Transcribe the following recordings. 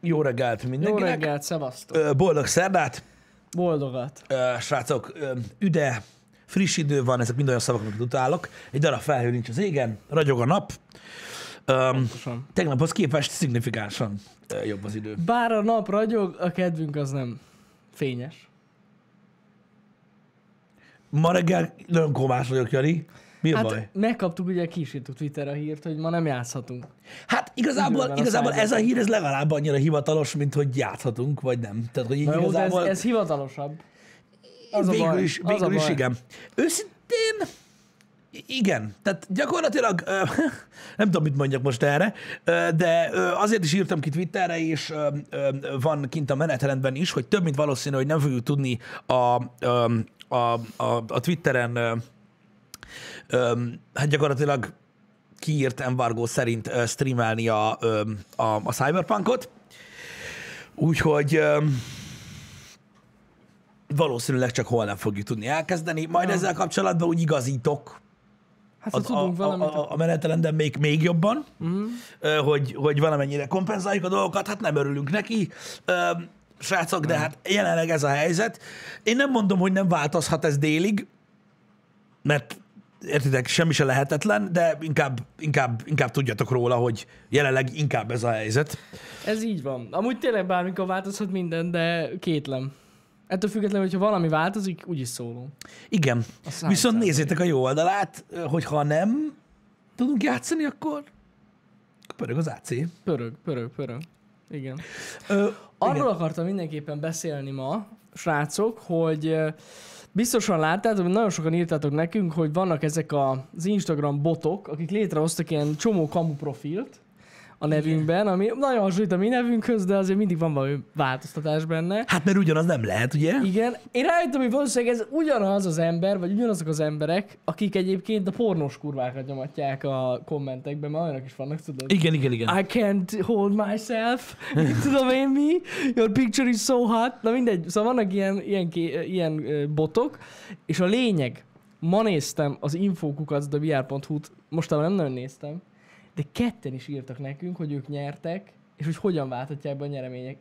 Jó reggelt Jó mindenkinek. reggelt, szevasztok. Boldog szerdát. Boldogat. Srácok, üde, friss idő van, ezek mind olyan szavak, amiket utálok. Egy darab felhő nincs az égen, ragyog a nap. Um, tegnaphoz képest szignifikánsan jobb az idő. Bár a nap ragyog, a kedvünk az nem fényes. Ma reggel nagyon komás vagyok, Jani. Mi a Hát baj? megkaptuk ugye kísértük Twitter a hírt, hogy ma nem játszhatunk. Hát igazából, Időben a igazából ez a hír ez legalább annyira hivatalos, mint hogy játszhatunk, vagy nem. Tehát, hogy így jó, de ez, igazából... ez hivatalosabb. Az a végül baj, is, az a végül is baj. igen. Őszintén, igen. Tehát gyakorlatilag, ö, nem tudom, mit mondjak most erre, ö, de ö, azért is írtam ki Twitterre, és ö, ö, van kint a menetrendben is, hogy több mint valószínű, hogy nem fogjuk tudni a, ö, a, a, a Twitteren ö, ö, hát gyakorlatilag kiírt embargó szerint streamelni a, a, a Cyberpunkot. Úgyhogy ö, valószínűleg csak holnap fogjuk tudni elkezdeni. Majd Ja. ezzel kapcsolatban úgy igazítok Hát a, ha tudunk a, a, valamit, a, a menetrenden még, még jobban, uh-huh. hogy, hogy valamennyire kompenzáljuk a dolgokat, hát nem örülünk neki. Srácok, de hát jelenleg ez a helyzet. Én nem mondom, hogy nem változhat ez délig, mert értitek, semmi se lehetetlen, de inkább, inkább, inkább tudjatok róla, hogy jelenleg inkább ez a helyzet. ez így van. Amúgy tényleg bármikor változhat minden, de kétlem. Ettől függetlenül, hogyha valami változik, úgyis szólunk. Igen. Viszont nézzétek a jó oldalát, hogyha nem tudunk játszani, akkor pörög az AC. Pörög, pörög, pörög. Igen. Ö, Arról igen. akartam mindenképpen beszélni ma, srácok, hogy biztosan láttátok, hogy nagyon sokan írtátok nekünk, hogy vannak ezek az Instagram botok, akik létrehoztak ilyen csomó kamu profilt a nevünkben, ami nagyon hasonlít a mi nevünkhöz, de azért mindig van valami változtatás benne. Hát mert ugyanaz nem lehet, ugye? Igen, én rájöttem, hogy valószínűleg ez ugyanaz az ember, vagy ugyanazok az emberek, akik egyébként a pornós kurvákat nyomatják a kommentekben, mert olyanok is vannak, tudod? Igen, igen, igen. I can't hold myself. Tudom én mi? Your picture is so hot. Na mindegy, szóval vannak ilyen, ilyen, ilyen botok, és a lényeg, ma néztem az infokukacdavr.hu-t, mostában nem nagyon néztem, de ketten is írtak nekünk, hogy ők nyertek, és hogy hogyan váltatják be a nyeremények,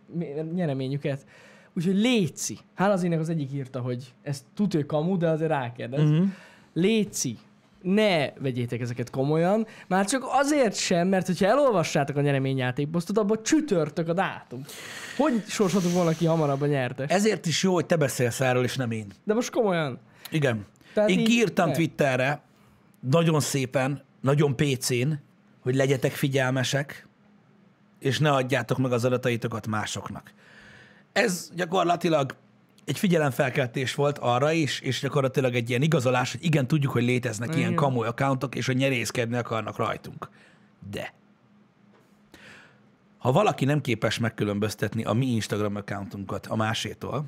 nyereményüket. Úgyhogy Léci, hát az az egyik írta, hogy ez tudja, kamu, de azért rákérdez. Mhm. Léci, ne vegyétek ezeket komolyan, már csak azért sem, mert hogyha elolvassátok a nyereményjátékposztot, abban csütörtök a dátum. Hogy sorsoltuk volna ki hamarabb a nyertes? Ezért is jó, hogy te beszélsz erről, és nem én. De most komolyan. Igen. Tehát én kiírtam ne. Twitterre, nagyon szépen, nagyon PC-n, hogy legyetek figyelmesek, és ne adjátok meg az adataitokat másoknak. Ez gyakorlatilag egy figyelemfelkeltés volt arra is, és gyakorlatilag egy ilyen igazolás, hogy igen, tudjuk, hogy léteznek ilyen Igen. kamu accountok, és hogy nyerészkedni akarnak rajtunk. De ha valaki nem képes megkülönböztetni a mi Instagram accountunkat a másétól,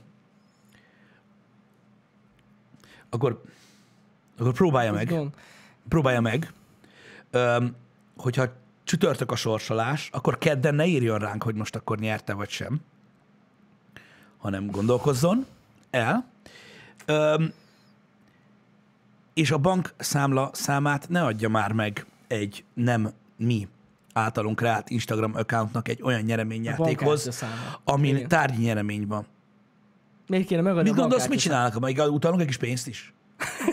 akkor, akkor próbálja meg, Gond. próbálja meg, öm, hogyha csütörtök a sorsolás, akkor kedden ne írjon ránk, hogy most akkor nyerte vagy sem, hanem gondolkozzon el, öm, és a bank számla számát ne adja már meg egy nem mi általunk rált Instagram accountnak egy olyan nyereményjátékhoz, amin Igen. tárgyi nyeremény van. Miért kéne megadni Mit gondolsz, mit csinálnak? Még utalunk egy kis pénzt is?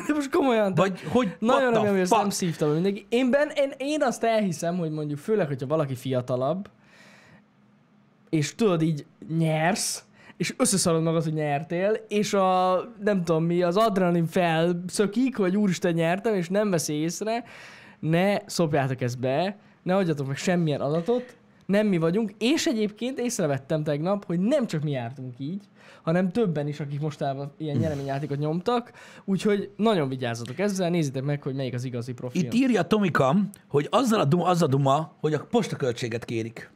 De most komolyan. Vagy hogy Nagyon remélem, hogy ezt nem szívta be mindenki. Én, ben, én, én azt elhiszem, hogy mondjuk főleg, hogyha valaki fiatalabb, és tudod, így nyersz, és összeszarod magad, hogy nyertél, és a, nem tudom mi, az adrenalin felszökik, hogy úristen nyertem, és nem veszi észre, ne szopjátok ezt be, ne adjatok meg semmilyen adatot, nem mi vagyunk, és egyébként észrevettem tegnap, hogy nem csak mi jártunk így, hanem többen is, akik mostában ilyen nyereményjátékot nyomtak, úgyhogy nagyon vigyázzatok ezzel, nézzétek meg, hogy melyik az igazi profil. Itt írja Tomikam, hogy azzal a duma, az a duma, hogy a postaköltséget kérik.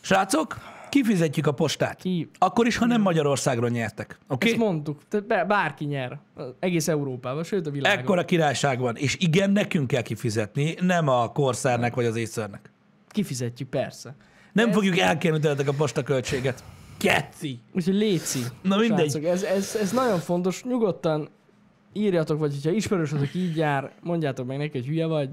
Srácok, kifizetjük a postát. Ki? Akkor is, ha nem Magyarországról nyertek. Oké? Ezt Okay? mondtuk, be- bárki nyer. Egész Európában, sőt a világon. Ekkora királyság van. És igen, nekünk kell kifizetni, nem a Corsairnek vagy az Acernek. Kifizetjük, persze. Nem Ez- fogjuk elkérni tőletek a postaköltséget. Keci! Úgyhogy léci. Na mindegy. Srácok, ez, ez, ez nagyon fontos. Nyugodtan írjatok, vagy hogyha ismerősötök így jár, mondjátok meg neki, hogy hülye vagy,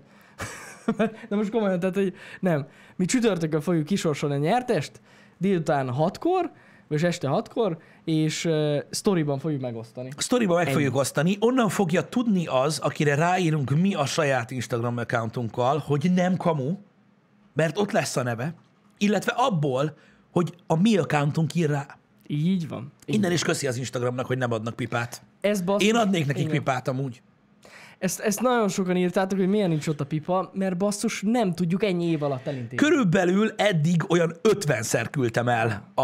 De most komolyan, tehát, hogy nem. Mi csütörtökön fogjuk kisorsolni a nyertest, délután 6-kor, vagy este 6-kor, és uh, sztoriban fogjuk megosztani. A sztoriba meg Ennyi. fogjuk osztani, onnan fogja tudni az, akire ráírunk mi a saját Instagram accountunkkal, hogy nem kamu, mert ott lesz a neve, illetve abból, hogy a mi accountunk ír rá. Így van. Így. Innen is köszi az Instagramnak, hogy nem adnak pipát. Ez Én adnék nekik igen. pipát amúgy. Ezt, ezt nagyon sokan írtátok, hogy miért nincs ott a pipa, mert basszus nem tudjuk ennyi év alatt elintézni. Körülbelül eddig olyan 50-szer küldtem el a,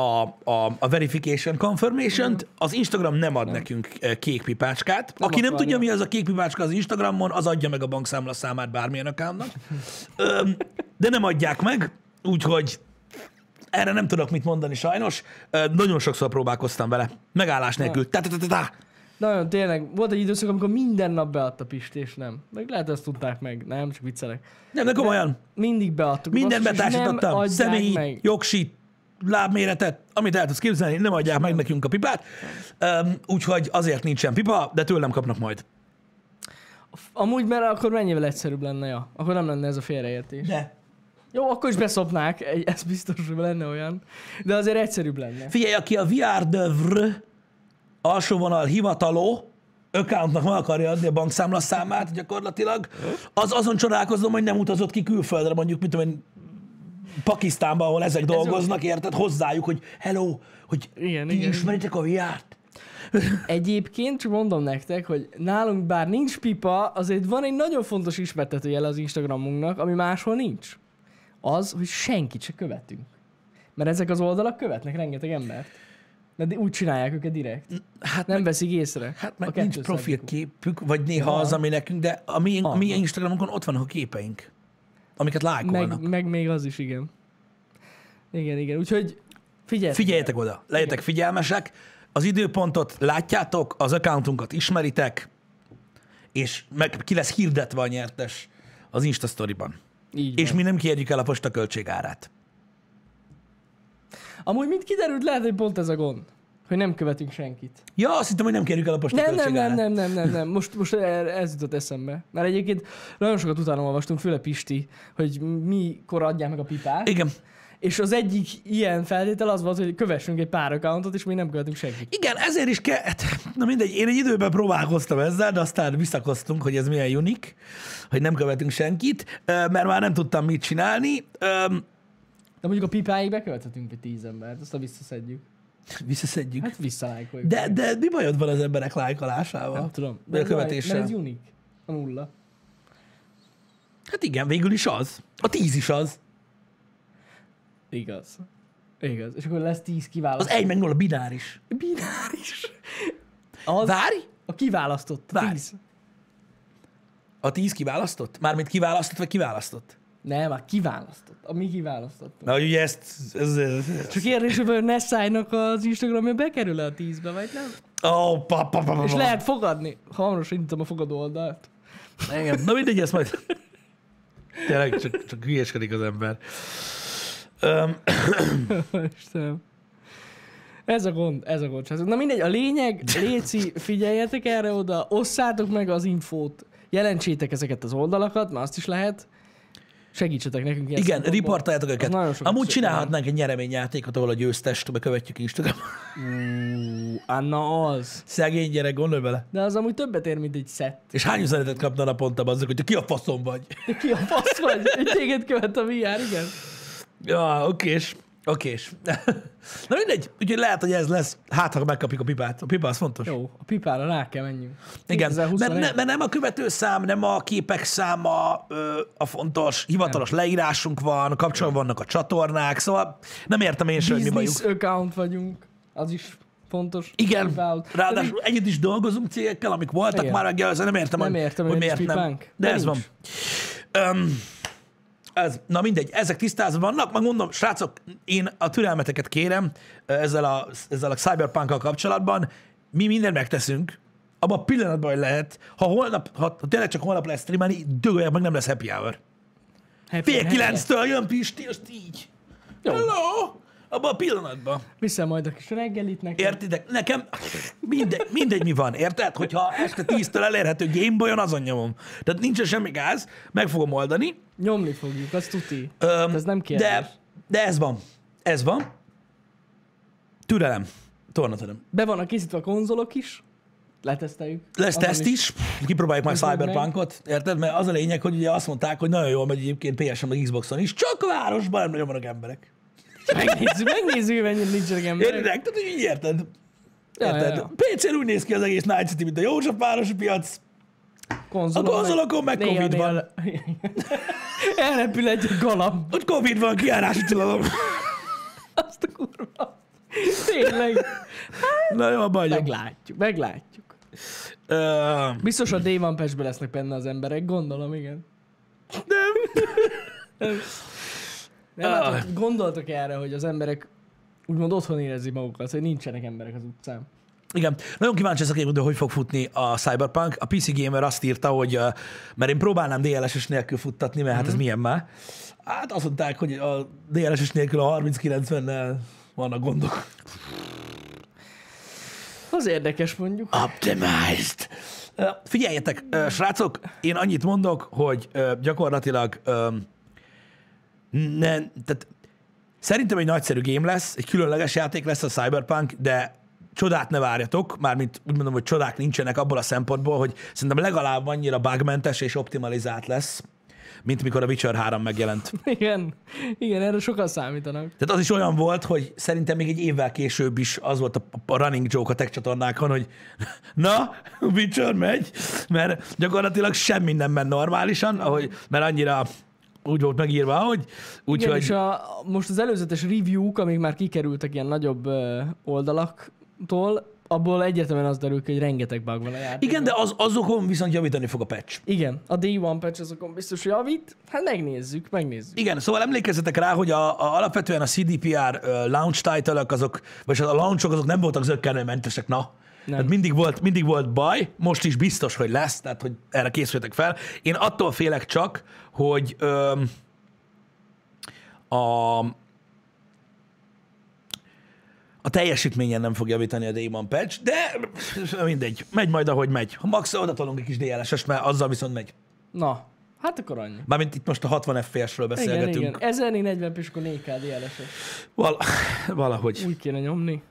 a, a verification confirmation-t. Az Instagram nem ad nekünk eh, kék pipácskát. Nem Aki nem tudja, mi az a kék pipácska az Instagramon, az adja meg a bankszámla számát bármilyen accountnak. De nem adják meg, úgyhogy erre nem tudok mit mondani sajnos. Nagyon sokszor próbálkoztam vele. Megállás nélkül. Ta, ta, ta, ta, ta. Nagyon, tényleg, volt egy időszak, amikor minden nap beadta Pisti, és nem. Meg lehet, ezt tudták meg, nem, csak viccelek. Nem, de komolyan. Mindig beadtuk. Nem betársítottam. Személyi, meg. jogsi, lábméretet, amit el tudsz képzelni, nem adják meg nekünk a pipát. Um, úgyhogy azért nincsen pipa, de tőlem kapnak majd. Amúgy, mert akkor mennyivel egyszerűbb lenne, ja. Akkor nem lenne ez a félreértés. De. Jó, akkor is beszopnák, ez biztos, hogy lenne olyan. De azért egyszerűbb lenne. Figyelj, aki a VR dövr alsó vonal hivataló accountnak meg akarja adni a bankszámla számát gyakorlatilag, az azon csodálkozom, hogy nem utazott ki külföldre, mondjuk, mit tudom én, Pakisztánba, ahol ezek dolgoznak, érted? Hozzájuk, hogy hello, hogy Igen, ti igen. ismeritek a VR-t? Egyébként csak mondom nektek, hogy nálunk bár nincs pipa, azért van egy nagyon fontos ismertetőjel az Instagramunknak, ami máshol nincs. Az, hogy senkit se követünk. Mert ezek az oldalak követnek rengeteg embert. De úgy csinálják őket direkt. Hát Nem veszik észre. Hát meg nincs kettő profil százalékuk. képük, vagy néha Van. az, ami nekünk, de a mi, a mi. Instagramunkon ott vannak a képeink, amiket lájkolnak. Meg, meg még az is, igen. Igen, igen. Úgyhogy figyelj. Figyeljetek oda, legyetek figyelmesek, az időpontot látjátok, az accountunkat ismeritek, és meg ki lesz hirdetve a nyertes az Insta Story-ban. Így És van. mi nem kérjük el a posta költségárát. Amúgy mint kiderült, lehet, hogy pont ez a gond. Hogy nem követünk senkit. Ja, azt hittem, hogy nem kérjük el a posta Nem, nem, nem, nem, nem, nem, nem. Most, most ez jutott eszembe. Mert egyébként nagyon sokat utána olvastunk, főleg Pisti, hogy mikor adják meg a pipát. Igen. És az egyik ilyen feltétel az volt, hogy kövessünk egy pár accountot, és mi nem követünk senkit. Igen, ezért is kell, hát, na mindegy, én egy időben próbálkoztam ezzel, de aztán visszakoztunk, hogy ez milyen unik, hogy nem követünk senkit, mert már nem tudtam mit csinálni. De mondjuk a pipáig bekövethetünk egy tíz embert, azt a visszaszedjük. Visszaszedjük. Hát visszalájkoljuk. De, de mi bajod van az emberek lájkolásával? nem tudom. Vagy a követéssel? Mert ez unik. A nulla. Hát igen, végül is az. A tíz is az. Igaz. Igaz. És akkor lesz tíz kiválasztott. Az egy meg nulla bináris. bináris. Az Várj! a kiválasztott. Várj. Tíz. A tíz kiválasztott? Mármint kiválasztott, vagy kiválasztott? Nem, már kiválasztott. A mi kiválasztottunk. Na, ugye ezt... Ez, ez, Csak kérdés, hogy a Nessájnak az Instagramja bekerül a tízbe, vagy nem? Ó, pa, pa, pa, pa, És lehet fogadni. Hamarosan indítom a fogadó oldalt. Igen. Na mindegy, ezt majd... Tényleg csak, csak hülyeskedik az ember. Um, Istenem. Ez a gond, ez a gond. Na mindegy, a lényeg, Léci, figyeljetek erre oda, osszátok meg az infót, jelentsétek ezeket az oldalakat, mert azt is lehet. Segítsetek nekünk igen, riportáljátok őket. Amúgy csinálhatnánk egy nyereményjátékot, ahol a győztest bekövetjük Instagramon. Ú, Anna az. Szegény gyerek, gondolj bele. De az amúgy többet ér, mint egy szett. És hány üzenetet kapna naponta azzal, hogy te ki a faszom vagy? De ki a fasz vagy? Téged követ a VR, igen? Ja, okés. Okés. Na mindegy, úgyhogy lehet, hogy ez lesz. Hát, ha megkapjuk a pipát. A pipa az fontos. Jó, a pipára rá kell menjünk. Igen, mert, 2021. ne, mert nem a követőszám, nem a képek száma ö, a fontos, hivatalos leírásunk van, kapcsolatban vannak a csatornák, szóval nem értem én sem, hogy mi. Business account vagyunk, az is fontos. Igen, ráadásul együtt is dolgozunk cégekkel, amik voltak Igen. már megjelölve, nem értem, Nem értem, hogy hogy miért nincs nem. De De ez van. nincs. Um, ez, na mindegy, ezek tisztázva vannak, meg mondom, srácok, én a türelmeteket kérem ezzel a, ezzel a cyberpunk kapcsolatban, mi mindent megteszünk, abban a pillanatban, hogy lehet, ha holnap, ha, ha tényleg csak holnap lesz streamelni, dögöljek meg, nem lesz happy hour. Happy Fél kilenctől jön Pisti, azt így. Jó. Hello! Abban a pillanatban. Viszel majd a kis reggelit nekem. Értitek? Nekem mindegy, mindegy mi van, érted? Hogyha este 10-től elérhető Gameboyon, azon nyomom. Tehát nincsen semmi gáz, meg fogom oldani. Nyomni fogjuk, azt tuti. Öm, Ez nem kérdés. de, de ez van. Ez van. Türelem. Tornatöröm. Be vannak készítve a konzolok is. Leteszteljük. Lesz Azon teszt is, kipróbáljuk majd Ez meg. Cyberpunkot, érted? Mert az a lényeg, hogy ugye azt mondták, hogy nagyon jól megy egyébként PS-en, meg Xboxon is, csak a városban nem nagyon vannak emberek. Megnézzük, megnézzük, hogy mennyit nincsenek emberek. Érted? Tehát így érted? Ja, Érted? ja, PC-n úgy néz ki az egész Night City, mint a József városi piac. Konzolon A konzolokon meg néha- Covid van. néha- Elrepül egy galamb. Ott Covid van, kiárási tilalom. Azt a kurva. Tényleg. Na jó, hagyom. Meglátjuk, meglátjuk. Ö, Biztos a Patch-be lesznek benne az emberek, gondolom, igen. Nem. Nem, Ah. hát, gondoltok erre, hogy az emberek úgymond otthon érezik magukat, hogy nincsenek emberek az utcán. Igen, nagyon kíváncsi leszek egyébként, hogy hogy fog futni a Cyberpunk. A PC Gamer azt írta, hogy mert én próbálnám DLSS nélkül futtatni, mert hát ez milyen már. Hát azt mondták, hogy a DLSS nélkül a 3090-nel vannak gondok. Az érdekes mondjuk. Optimized. Figyeljetek, srácok, én annyit mondok, hogy gyakorlatilag ne, tehát szerintem egy nagyszerű game lesz, egy különleges játék lesz a Cyberpunk, de csodát ne várjatok, mármint úgy mondom, hogy csodák nincsenek abból a szempontból, hogy szerintem legalább annyira bugmentes és optimalizált lesz, mint mikor a Witcher 3 megjelent. Igen, igen, erre sokan számítanak. Tehát az is olyan volt, hogy szerintem még egy évvel később is az volt a, running joke a tech csatornákon, hogy na, Witcher megy, mert gyakorlatilag semmi nem ment normálisan, ahogy, mert annyira úgy volt megírva, hogy Igen, úgyhogy és a, most az előzetes review-k, amik már kikerültek ilyen nagyobb oldalaktól, abból egyértelműen az derül ki, hogy rengeteg bug van a játékban. igen, de az, azokon viszont javítani fog a patch. Igen, a Day One patch azokon biztos javít. Hát megnézzük, megnézzük. Igen, szóval emlékezzetek rá, hogy a, a, alapvetően a CDPR uh, launch title azok, vagy a launchok azok nem voltak zöggenőmentesek, na. Nem. Tehát mindig volt, mindig volt baj, most is biztos, hogy lesz, tehát hogy erre készültek fel. Én attól félek csak, hogy öm, a, a teljesítményen nem fog javítani a Daemon patch, de mindegy, megy majd, ahogy megy. Ha max oda tolunk egy kis DLSS, mert azzal viszont megy. Na, hát akkor annyi. Mármint itt most a 60 FPS-ről Igen, beszélgetünk. igen. 1040 és akkor 4K DLS-es. Val- valahogy. Úgy kéne nyomni.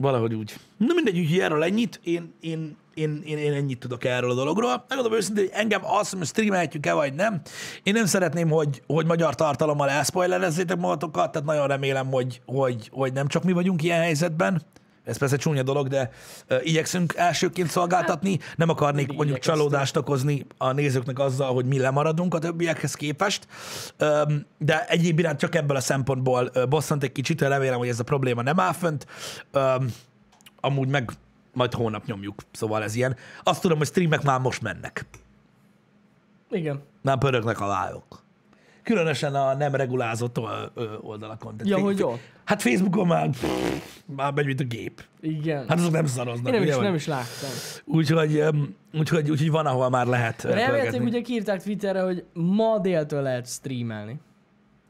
Valahogy úgy. Na mindegy, úgyhogy erről ennyit. Én, én, én, én, én ennyit tudok erről a dologról. Megmondom őszintén, hogy engem azt, hogy streamelhetjük-e vagy nem. Én nem szeretném, hogy, hogy magyar tartalommal elszpoilerezzétek magatokat, tehát nagyon remélem, hogy, hogy, hogy nem csak mi vagyunk ilyen helyzetben. Ez persze csúnya dolog, de igyekszünk elsőként szolgáltatni. Nem akarnék mondjuk igyekeztünk. csalódást okozni a nézőknek azzal, hogy mi lemaradunk a többiekhez képest. De egyéb iránt csak ebből a szempontból bosszant egy kicsit, remélem, hogy ez a probléma nem áll fönt. Amúgy meg majd hónap nyomjuk, szóval ez ilyen. Azt tudom, hogy streamek már most mennek. Igen. Már pörögnek a lájok. Különösen a nem regulázott oldalakon. Tehát Ja, hogy jó. Hát Facebookon már, pff, már megy, mint a gép. Igen. Hát azok nem szaroznak. Én nem ugye, is, nem is láttam. Úgyhogy, úgyhogy, úgyhogy van, ahol már lehet pörgetni. ugye kiírták Twitterre, hogy ma déltől lehet streamelni.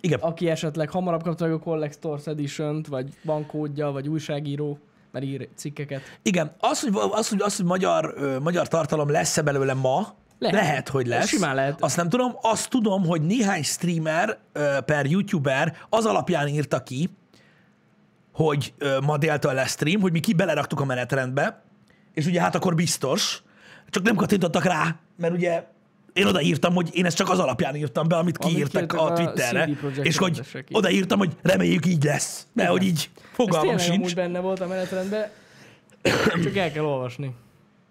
Igen, Aki esetleg hamarabb kapta meg a Collectors Edition-t, vagy bankódja, vagy újságíró, mert ír cikkeket. igen. Az, hogy, az, hogy, az, hogy magyar, ö, magyar tartalom lesz-e belőle ma, lehet, Lehet. hogy lesz. Simán lehet. Azt nem tudom. Azt tudom, hogy néhány streamer per youtuber az alapján írta ki, hogy ma déltől lesz stream, hogy mi ki beleraktuk a menetrendbe, és ugye hát akkor biztos, csak nem kattintottak rá, mert ugye én odaírtam, hogy én ezt csak az alapján írtam be, amit kiírtak a a Twitterre, és hogy odaírtam, hogy reméljük így lesz, mert hogy így Ez fogalmam amúgy sincs. benne volt a menetrendben, csak el kell olvasni.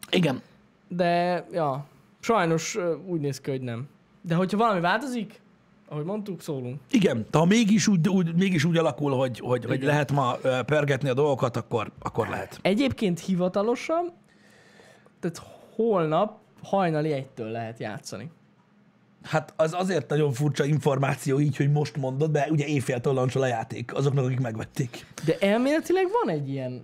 Igen. De, ja, sajnos úgy néz ki, hogy nem. De hogyha valami változik, ahogy mondtuk, szólunk. Igen, de ha mégis úgy, úgy, mégis úgy alakul, hogy, hogy, hogy lehet ma ö, pergetni a dolgokat, akkor, akkor lehet. Egyébként hivatalosan, tehát holnap hajnali egytől lehet játszani. Hát az azért nagyon furcsa információ így, hogy most mondod, de ugye éjféltől lancsol a játék azoknak, akik megvették. De elméletileg van egy ilyen,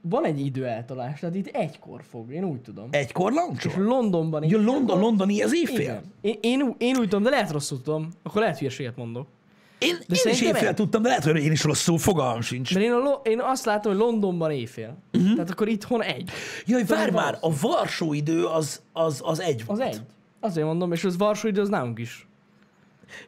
van egy időeltolás, tehát itt egykor fog, én úgy tudom. Egykor lancsol? Londonban Ja, London, Londoni, éjfél? Igen. Én, én, én úgy tudom, de lehet rosszul tudom, akkor lehet hülyeséget mondok. Én, én is éjfél egy. tudtam, de lehet, hogy én is rosszul, fogalmam sincs. Mert én, a Lo- én azt látom, hogy Londonban éjfél. Uh-huh. Tehát akkor itthon egy. Jaj, várj már, a Varsó idő az, az, az egy Az volt. egy. Azért mondom, és az Varsó idő az nálunk is.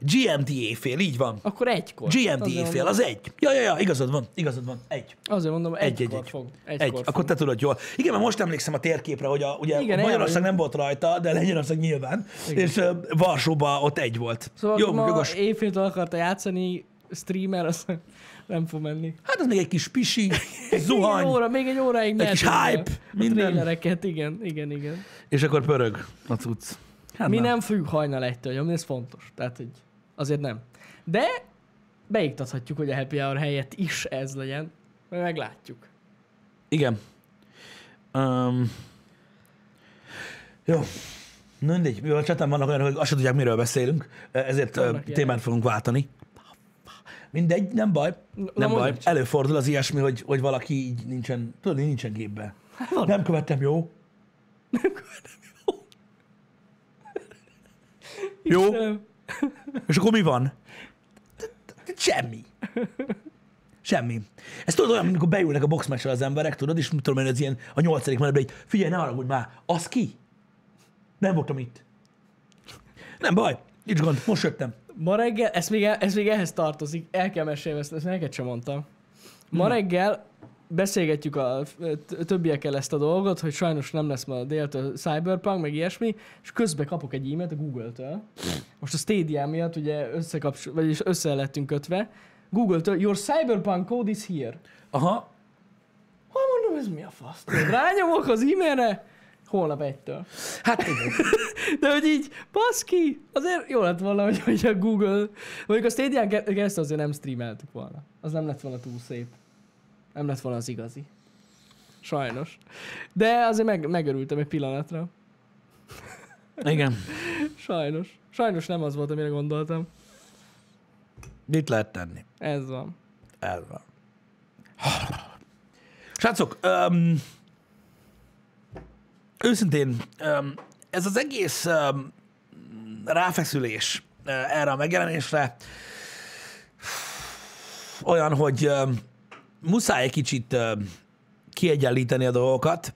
GMT éjfél, így van. Akkor egykor. GMT Azért éjfél, mondom, az egy. Ja, ja, ja, igazad van, igazad van, egy. Azért mondom, Egy, egy, egy. fog. Egy, Egykor akkor fog. te tudod jól. Igen, mert most emlékszem a térképre, hogy a, ugye Igen, Magyarország nem volt rajta, de Lengyelország nyilván, Igen. és uh, Varsóban ott egy volt. Szóval Jó, ma jogos. éjféltől akarta játszani streamer, az nem fog menni. Hát az még egy kis pisi, egy Még zuhany, egy, óra, még egy óráig Egy kis hype, a- a minden. trélereket, igen, igen, igen. és akkor pörög a cucc. Hát Mi nem. nem függ hajnal egytől, ami ez fontos. Tehát, hogy azért nem. De beiktathatjuk, hogy a happy hour helyett is ez legyen, majd meglátjuk. Igen. Um, jó. Na mindegy, a csatán vannak olyanok, hogy azt sem tudják, miről beszélünk, ezért Vannak uh, ilyenek. témát fogunk váltani. Mindegy, nem baj. Na, Nem mondd baj. csak. Előfordul az ilyesmi, hogy, hogy valaki így nincsen, tudod, nincsen gépbe. van. Nem követtem, jó? Jó? Nem. És akkor mi van? Semmi. Semmi. Ez tudod olyan, amikor beülnek a boxmeccsel az emberek, tudod, és mit tudom én, ez ilyen a nyolcadik menetben, hogy figyelj, ne haragudj már, az ki? Nem voltam itt. Nem baj, nincs gond, most jöttem. Ma reggel, ez még, ez még ehhez tartozik, el kell mesélni, ezt, ezt neked sem mondtam. Ma reggel beszélgetjük a többiekkel ezt a dolgot, hogy sajnos nem lesz ma déltől Cyberpunk, meg ilyesmi, és közben kapok egy e-mailt a Google-től. Most a Stadia miatt ugye összekapcsol, vagyis össze lettünk kötve. Google-től, your Cyberpunk code is here. Aha, Ha mondom, ez mi a fasz? Rányomok az e-mailre, holnap egytől. hát igen. De hogy így, baszki, azért jó lett volna, hogy, hogy a Google, mondjuk a Stadia-n ke- keresztül azért nem streameltük volna. Az nem lett volna túl szép. Nem lett volna az igazi. Sajnos. De azért meg, megörültem egy pillanatra. Igen. Sajnos. Sajnos nem az volt, amire gondoltam. Mit lehet tenni? Ez van. Ez van. Srácok, um, őszintén, um, ez az egész um, ráfeszülés uh, erre a megjelenésre olyan, hogy um, muszáj egy kicsit um, kiegyenlíteni a dolgokat.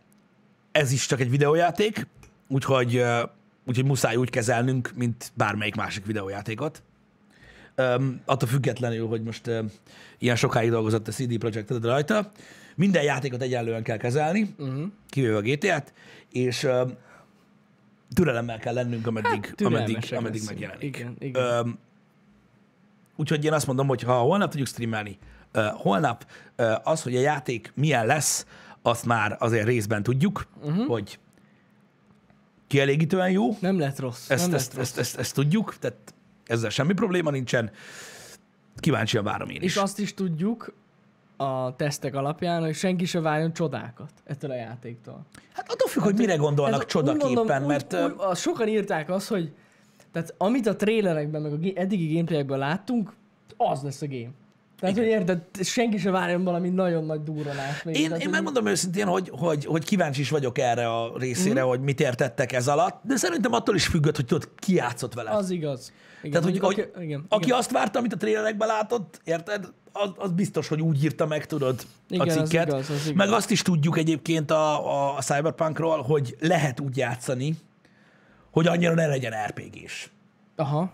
Ez is csak egy videójáték, úgyhogy, uh, úgyhogy muszáj úgy kezelnünk, mint bármelyik másik videójátékot. Um, attól függetlenül, hogy most um, ilyen sokáig dolgozott a CD Projekt Red rajta, minden játékot egyenlően kell kezelni, uh-huh. kivéve a GTA-t, és um, türelemmel kell lennünk, ameddig, ameddig, Türelmesek ameddig leszünk. megjelenik. Igen, igen. Um, úgyhogy én azt mondom, hogy ha holnap tudjuk streamelni, uh, holnap az, hogy a játék milyen lesz, azt már azért részben tudjuk, uh-huh. hogy kielégítően jó, Nem lett rossz. ezt, nem ezt, lett rossz. ezt, ezt, ezt tudjuk, tehát ezzel semmi probléma nincsen. Kíváncsian várom én is. És azt is tudjuk a tesztek alapján, hogy senki se várjon csodákat ettől a játéktól. Hát attól függ, hogy mire gondolnak csodaképpen, mondom, mert úgy, úgy, sokan írták azt, hogy tehát amit a trélerekben, meg a eddigi gameplayekben láttunk, az lesz a game. Tehát, hogy érted, senki se várjon valami nagyon nagy durranást. Én, Tehát, én megmondom őszintén, hogy, hogy, hogy kíváncsi is vagyok erre a részére, mm. hogy mit értettek ez alatt, de szerintem attól is függött, hogy tudod, ki játszott vele. Az igaz. Igen, Tehát, hogy, mondjuk, hogy aki, igen, aki igen. azt várta, amit a trélerekben látott, érted? Az, az biztos, hogy úgy írta meg, tudod, Igen, a az cikket. igaz, az igaz. Meg azt is tudjuk egyébként a, a, a Cyberpunkról, hogy lehet úgy játszani, hogy annyira ne legyen RPG-s. Aha.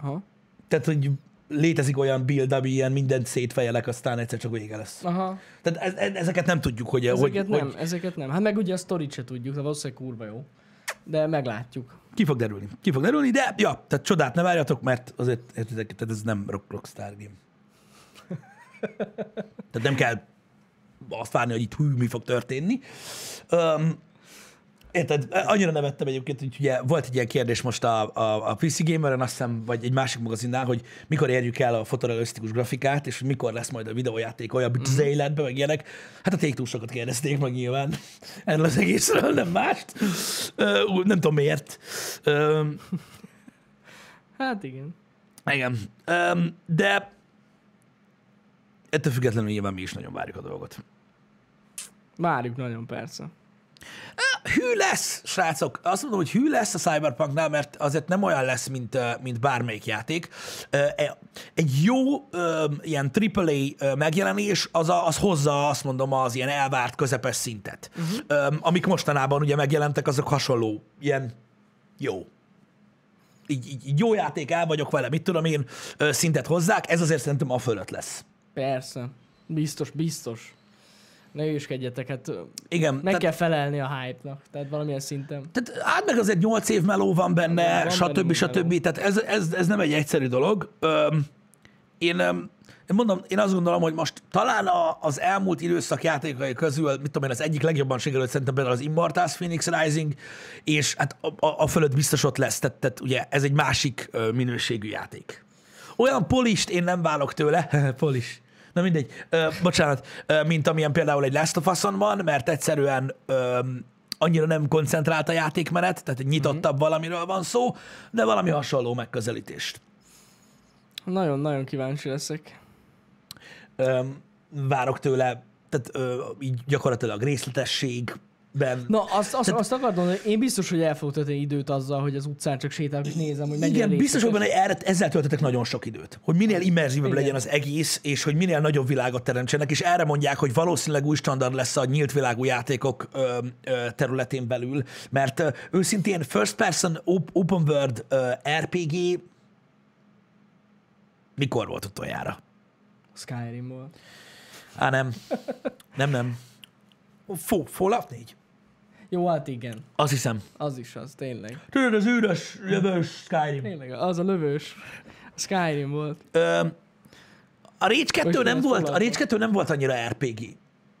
Aha. Tehát, hogy létezik olyan build, ami ilyen mindent szétfejelek, aztán egyszer csak vége lesz. Aha. Tehát ez, ez, ezeket nem tudjuk, hogy... Ezeket hogy, nem, hogy ezeket nem. Hát meg ugye a sztorit se tudjuk, de valószínűleg kurva jó. De meglátjuk. ki fog derülni. Ki fog derülni, de ja, tehát csodát ne várjatok, mert azért, értitek, tehát ez nem rock, Rockstar game. Tehát nem kell azt várni, hogy itt hű, mi fog történni. Um, Érted? Annyira nevettem egyébként, hogy ugye volt egy ilyen kérdés most a, a, a PC Gameren, azt hiszem, vagy egy másik magazinnál, hogy mikor érjük el a fotorealisztikus grafikát, és hogy mikor lesz majd a videójáték olyan, mint az életben, meg ilyenek. Hát a take sokat kérdezték meg nyilván erről az egészről, nem mást. Ú, nem tudom miért. Ö, Hát igen. igen. Ö, de ettől függetlenül nyilván mi is nagyon várjuk a dolgot. Várjuk nagyon persze. Hű lesz, srácok. Azt mondom, hogy hű lesz a Cyberpunknál, mert azért nem olyan lesz, mint, mint bármelyik játék. E- Egy jó ilyen AAA megjelenés, az, a, az hozza azt mondom az ilyen elvárt közepes szintet. Uh-huh. Amik mostanában ugye megjelentek, azok hasonló, ilyen jó. Így, így, így jó játék, el vagyok vele, mit tudom én, szintet hozzák, ez azért szerintem a fölött lesz. Persze. Biztos, biztos. Ne hülyeskedjetek, hát Igen, meg tehát- kell felelni a hype-nak, tehát valamilyen szinten. Tehát hát meg azért 8 év meló van benne, Van stb. benne stb. meló. Tehát ez, ez, ez nem egy egyszerű dolog. Öm, én, öm, én mondom, én azt gondolom, hogy most talán a, az elmúlt időszak játékai közül, mit tudom én, az egyik legjobban sikerült szerintem például az Immortals Phoenix Rising, és hát a, a, a fölött biztos ott lesz, tehát, tehát ugye ez egy másik minőségű játék. Olyan polist én nem válok tőle, polis, na mindegy, ö, bocsánat, ö, mint amilyen például egy Last of Us-on van, mert egyszerűen ö, annyira nem koncentrált a játékmenet, tehát egy nyitottabb mm-hmm. valamiről van szó, de valami hasonló megközelítést. Nagyon-nagyon kíváncsi leszek. Ö, várok tőle, tehát ö, így gyakorlatilag részletességben. Na, azt, azt, azt akartam hogy én biztos, hogy el fogok tölteni időt azzal, hogy az utcán csak sétálok, és nézem, hogy mennyire Igen, biztos részletes. benne, hogy erre, ezzel töltetek nagyon sok időt. Hogy minél immerzívebb legyen az egész, és hogy minél nagyobb világot teremtsenek, és erre mondják, hogy valószínűleg új standard lesz a nyílt világú játékok ö, ö, területén belül, mert ö, őszintén first person op- open world ö, RPG mikor volt utoljára? Skyrim volt. Á, nem. Nem, nem. Fo- Fallout 4? Jó, hát igen. Azt hiszem. Az is az, tényleg. Tudod, az üres, jövős Skyrim. Tényleg, az a lövős. Skyrim volt. Ö, a Rage 2 Hogy nem volt, a? Rage 2 nem volt annyira RPG,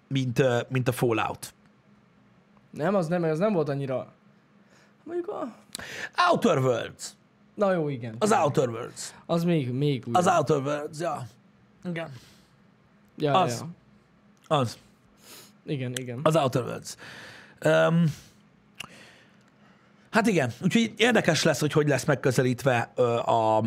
mint, mint a Fallout. Nem, az nem, az nem volt annyira... Mondjuk a... Outer Worlds. Na jó, igen. Az Outer Worlds. Az még, még úgy. Az Outer Worlds, ja. Igen. ja, az. Ja. Az. Igen, igen. Az Outer Worlds. Um, hát igen, úgyhogy érdekes lesz, hogy hogy lesz megközelítve a, a,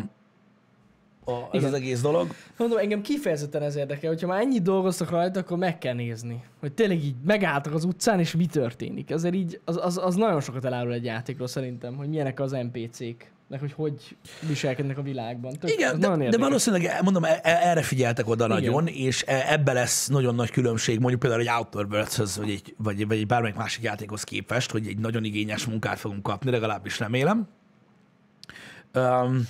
ez Igen. az egész dolog. Mondom, engem kifejezetten ez érdekel, hogyha már ennyit dolgoztak rajta, akkor meg kell nézni. Hogy tényleg így megálltak az utcán, és mi történik. Ezért így, az, az, az nagyon sokat elárul egy játékról szerintem, hogy milyenek az NPC-k, meg hogy hogy viselkednek a világban. Tök, Igen, de, de valószínűleg, mondom, e- e- erre figyeltek oda Igen. nagyon, és e- ebbe lesz nagyon nagy különbség, mondjuk például egy Outer Worlds-höz, vagy egy, vagy, vagy egy bármelyik másik játékhoz képest, hogy egy nagyon igényes munkát fogunk kapni, legalábbis remélem. Um,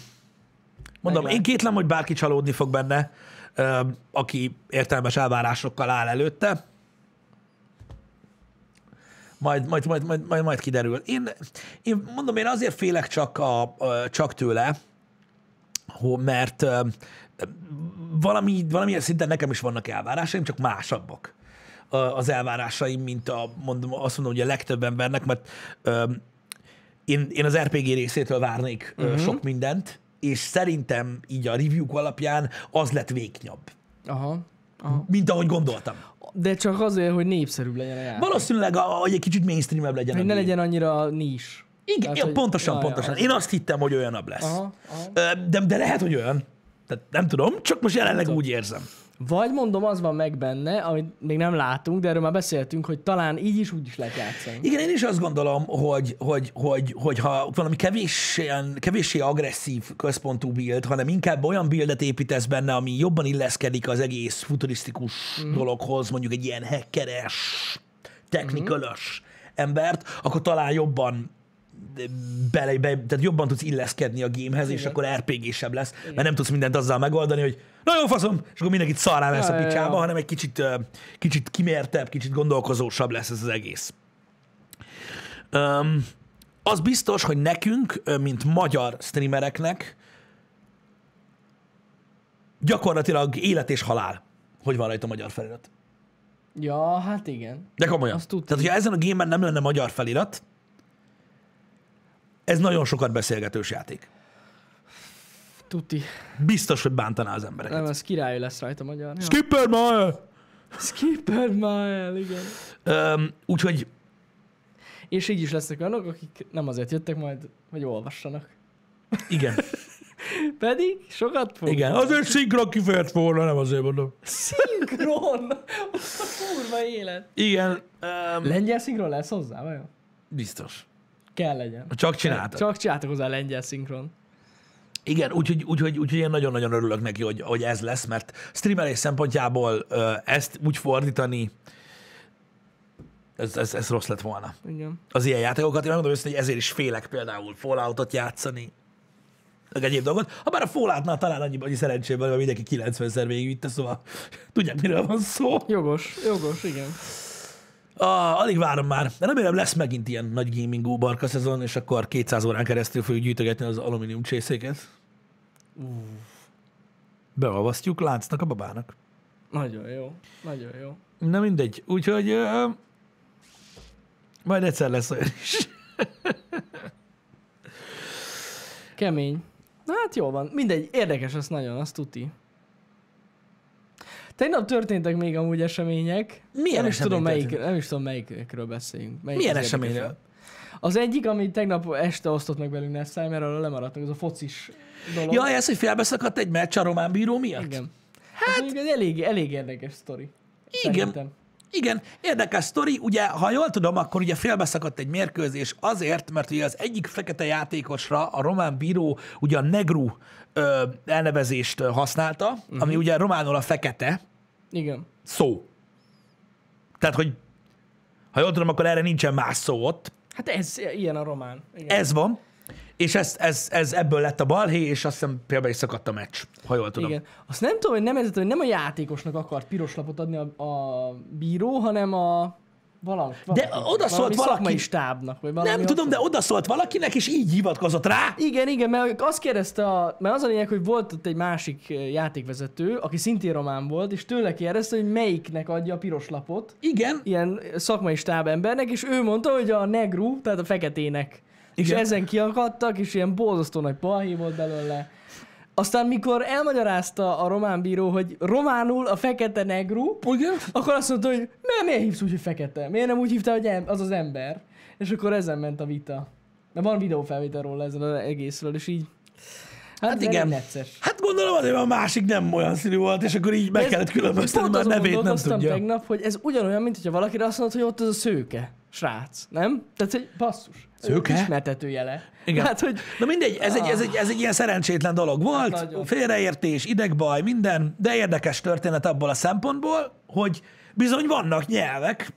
mondom, Meglát- én kétlem, hogy bárki csalódni fog benne, um, aki értelmes elvárásokkal áll előtte. Majd, majd, majd, majd, majd, majd kiderül. Én, én mondom, én azért félek csak, a, a, csak tőle, mert valami, valamilyen szinten nekem is vannak elvárásaim, csak másabbak az elvárásaim, mint a, mondom, azt mondom, hogy a legtöbb embernek, mert én, én az RPG részétől várnék uh-huh. sok mindent, és szerintem így a review alapján az lett véknyabb, Aha. Aha. mint ahogy gondoltam. De csak azért, hogy népszerűbb legyen a játék. Valószínűleg, hogy egy kicsit mainstreamebb legyen. Hogy ne legyen annyira nis. Igen, Tehát, ja, hogy- pontosan, ja, pontosan. Ja, Én azt hittem, hogy olyanabb lesz. Aha, aha. De, de lehet, hogy olyan. Tehát nem tudom, csak most jelenleg úgy érzem. Vagy mondom, az van meg benne, amit még nem látunk, de erről már beszéltünk, hogy talán így is úgy is lehet játszani. Igen, én is azt gondolom, hogy, hogy, hogy, hogy ha valami kevéssé, kevéssé agresszív központú build, hanem inkább olyan buildet építesz benne, ami jobban illeszkedik az egész futurisztikus mm. dologhoz, mondjuk egy ilyen hackeres, technikalös embert, akkor talán jobban bele, be, tehát jobban tudsz illeszkedni a gamehez, és Igen. akkor RPG-sebb lesz, mert nem tudsz mindent azzal megoldani, hogy nagyon faszom, és akkor mindenkit szarrá lesz Ja, a picsába, ja. hanem egy kicsit, kicsit kimértebb, kicsit gondolkozósabb lesz ez az egész. Um, az biztos, hogy nekünk, mint magyar streamereknek gyakorlatilag élet és halál, hogy van rajta magyar felirat. Ja, hát igen. De komolyan. Azt tudtam. Tehát, hogyha ezen a gémben nem lenne magyar felirat, ez nagyon sokat beszélgetős játék. Tuti. Biztos, hogy bántaná az embereket. Nem, ez király lesz rajta magyar. Skipper ma! Skipper Mile, igen. Um, úgyhogy És így is lesznek olyanok, akik nem azért jöttek majd, hogy olvassanak. igen, Pedig sokat fog. igen. Azért szinkron kifejezett volna, nem azért mondom. Szinkron! A kurva élet. Igen. Um, Lengyel szinkron lesz hozzá, vajon? Biztos. Kell legyen. Csak csináltak. Csak csináltak hozzá lengyel szinkron. Igen, úgyhogy, úgyhogy, úgyhogy én nagyon-nagyon örülök neki, hogy, hogy ez lesz, mert streamelés szempontjából ezt úgy fordítani, ez, ez, ez rossz lett volna. Igen. Az ilyen játékokat, én megmondom őszintén, hogy ezért is félek például Falloutot játszani, meg egyéb dolgot. Ha bár a Falloutnál talán annyi, annyi szerencsében, hogy mindenki 90-szer végigvitte, szóval tudják, miről van szó. Jogos, jogos, igen. Ah, alig várom már. De remélem lesz megint ilyen nagy gaming ubarka szezon, és akkor 200 órán keresztül fogjuk gyűjtögetni az alumínium csészéket. Beolvasztjuk láncnak a babának. Nagyon jó, nagyon jó. Na mindegy. Úgyhogy uh, majd egyszer lesz olyan is. Kemény. Na hát jó van. Mindegy, érdekes az nagyon, azt tuti. Tegnap történtek még amúgy események. Milyen nem is tudom melyik, történt? nem is tudom melyikről beszéljünk. Melyik Milyen eseményről? Az egyik, amit tegnap este osztott meg velünk Nessai, mert arra lemaradtunk, az a focis dolog. Ja, ez, hogy felbeszakadt egy meccs a román bíró miatt? Igen. Hát... Ez egy elég, elég érdekes sztori. Igen. Szerintem. Igen, érdekes sztori. Ugye, ha jól tudom, akkor ugye félbeszakadt egy mérkőzés azért, mert ugye az egyik fekete játékosra a román bíró ugye a negru ö, elnevezést használta, uh-huh. ami ugye románul a fekete Igen. szó. Tehát, hogy ha jól tudom, akkor erre nincsen más szó ott. Hát ez ilyen a román. Igen. Ez van. És ez, ez, ez ebből lett a balhé, és azt hiszem például is szakadt a meccs, ha jól tudom. Igen. Azt nem tudom, hogy nem, ez, hogy nem a játékosnak akart piros lapot adni a, a bíró, hanem a valami, valami, oda szólt valaki- stábnak, vagy valami Nem tudom, de odaszólt valakinek, és így hivatkozott rá. Igen, igen, mert azt kérdezte, a, mert az a lényeg, hogy volt ott egy másik játékvezető, aki szintén román volt, és tőle kérdezte, hogy melyiknek adja a piros lapot, Igen, ilyen szakmai stábembernek, és ő mondta, hogy a negru, tehát a feketének. És Igen. ezen kiakadtak, és ilyen borzasztó nagy balhé volt belőle. Aztán mikor elmagyarázta a román bíró, hogy románul a fekete negru, igen. akkor azt mondta, hogy miért, miért hívsz úgy, hogy fekete? Miért nem úgy hívta, hogy az az ember? És akkor ezen ment a vita. De van videófelvétel róla ezen az egészről, és így... Hát, Hát igen. Necces. Hát gondolom azért, mert a másik nem olyan színű volt, és akkor így meg kellett különböztetni, mert nevét nem tudja. tegnap, hogy ez ugyanolyan, mint hogyha valakire azt mondod, hogy ott az a szőke srác, nem? Tehát, hogy basszus. Szőke? Ismertető jele. Igen. Hát, hogy Na mindegy, ez egy, ez, egy, ez egy ilyen szerencsétlen dolog volt, Hát nagyon. félreértés, idegbaj, minden, de érdekes történet abból a szempontból, hogy bizony vannak nyelvek,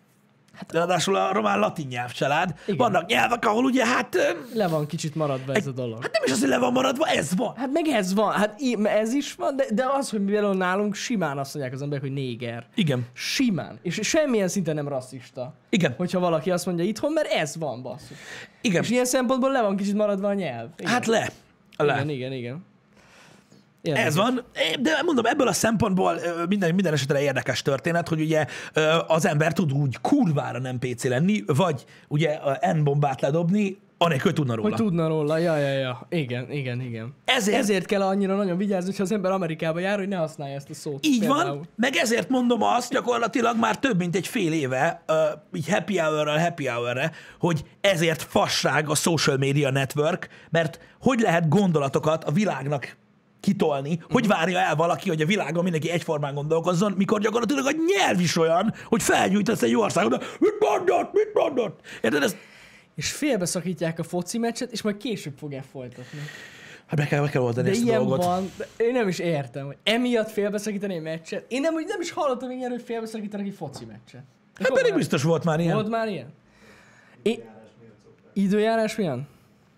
hát, ráadásul a román latin nyelvcsalád, Igen. vannak nyelvek, ahol ugye hát, le van kicsit maradva ez a dolog. hát nem is az, hogy le van maradva, ez van. Hát meg ez van, hát ez is van, de, de az, hogy például nálunk simán azt mondják az emberek, hogy néger. Igen, Simán. És semmilyen szinten nem rasszista. igen, Hogyha valaki azt mondja itthon, mert ez van, basszus. igen. És ilyen szempontból le van kicsit maradva a nyelv. Igen. Hát le, le. Igen, igen, igen. Ez Érdekes. van, de mondom, ebből a szempontból minden, minden esetre érdekes történet, hogy ugye az ember tud úgy kurvára nem PC lenni, vagy ugye N-bombát ledobni, anélkül hogy tudna róla. Hogy tudna róla, ja, ja, ja. Igen, igen, igen. Ezért- Ezért kell annyira nagyon vigyázni, hogyha az ember Amerikába jár, hogy ne használja ezt a szót. Így például. van, meg ezért mondom azt gyakorlatilag már több mint egy fél éve, uh, így happy hour happy hour hogy ezért fasság a social media network, mert hogy lehet gondolatokat a világnak kitolni, hogy várja el valaki, hogy a világon mindenki egyformán gondolkozzon, mikor gyakorlatilag a nyelv is olyan, hogy felgyújtasz egy országot, de mit mondott, mit mondott? Érted? Ez, És félbeszakítják a foci meccset, és majd később fogják folytatni. hát be kell, be kell oldani De ezt a ilyen dolgot. van, de én nem is értem, hogy emiatt félbeszakítani egy meccset. Én nem, nem is hallottam ilyen, hogy félbeszakítanak egy foci meccset. Hát pedig biztos volt már ilyen. Volt már ilyen? É... Időjárás milyen?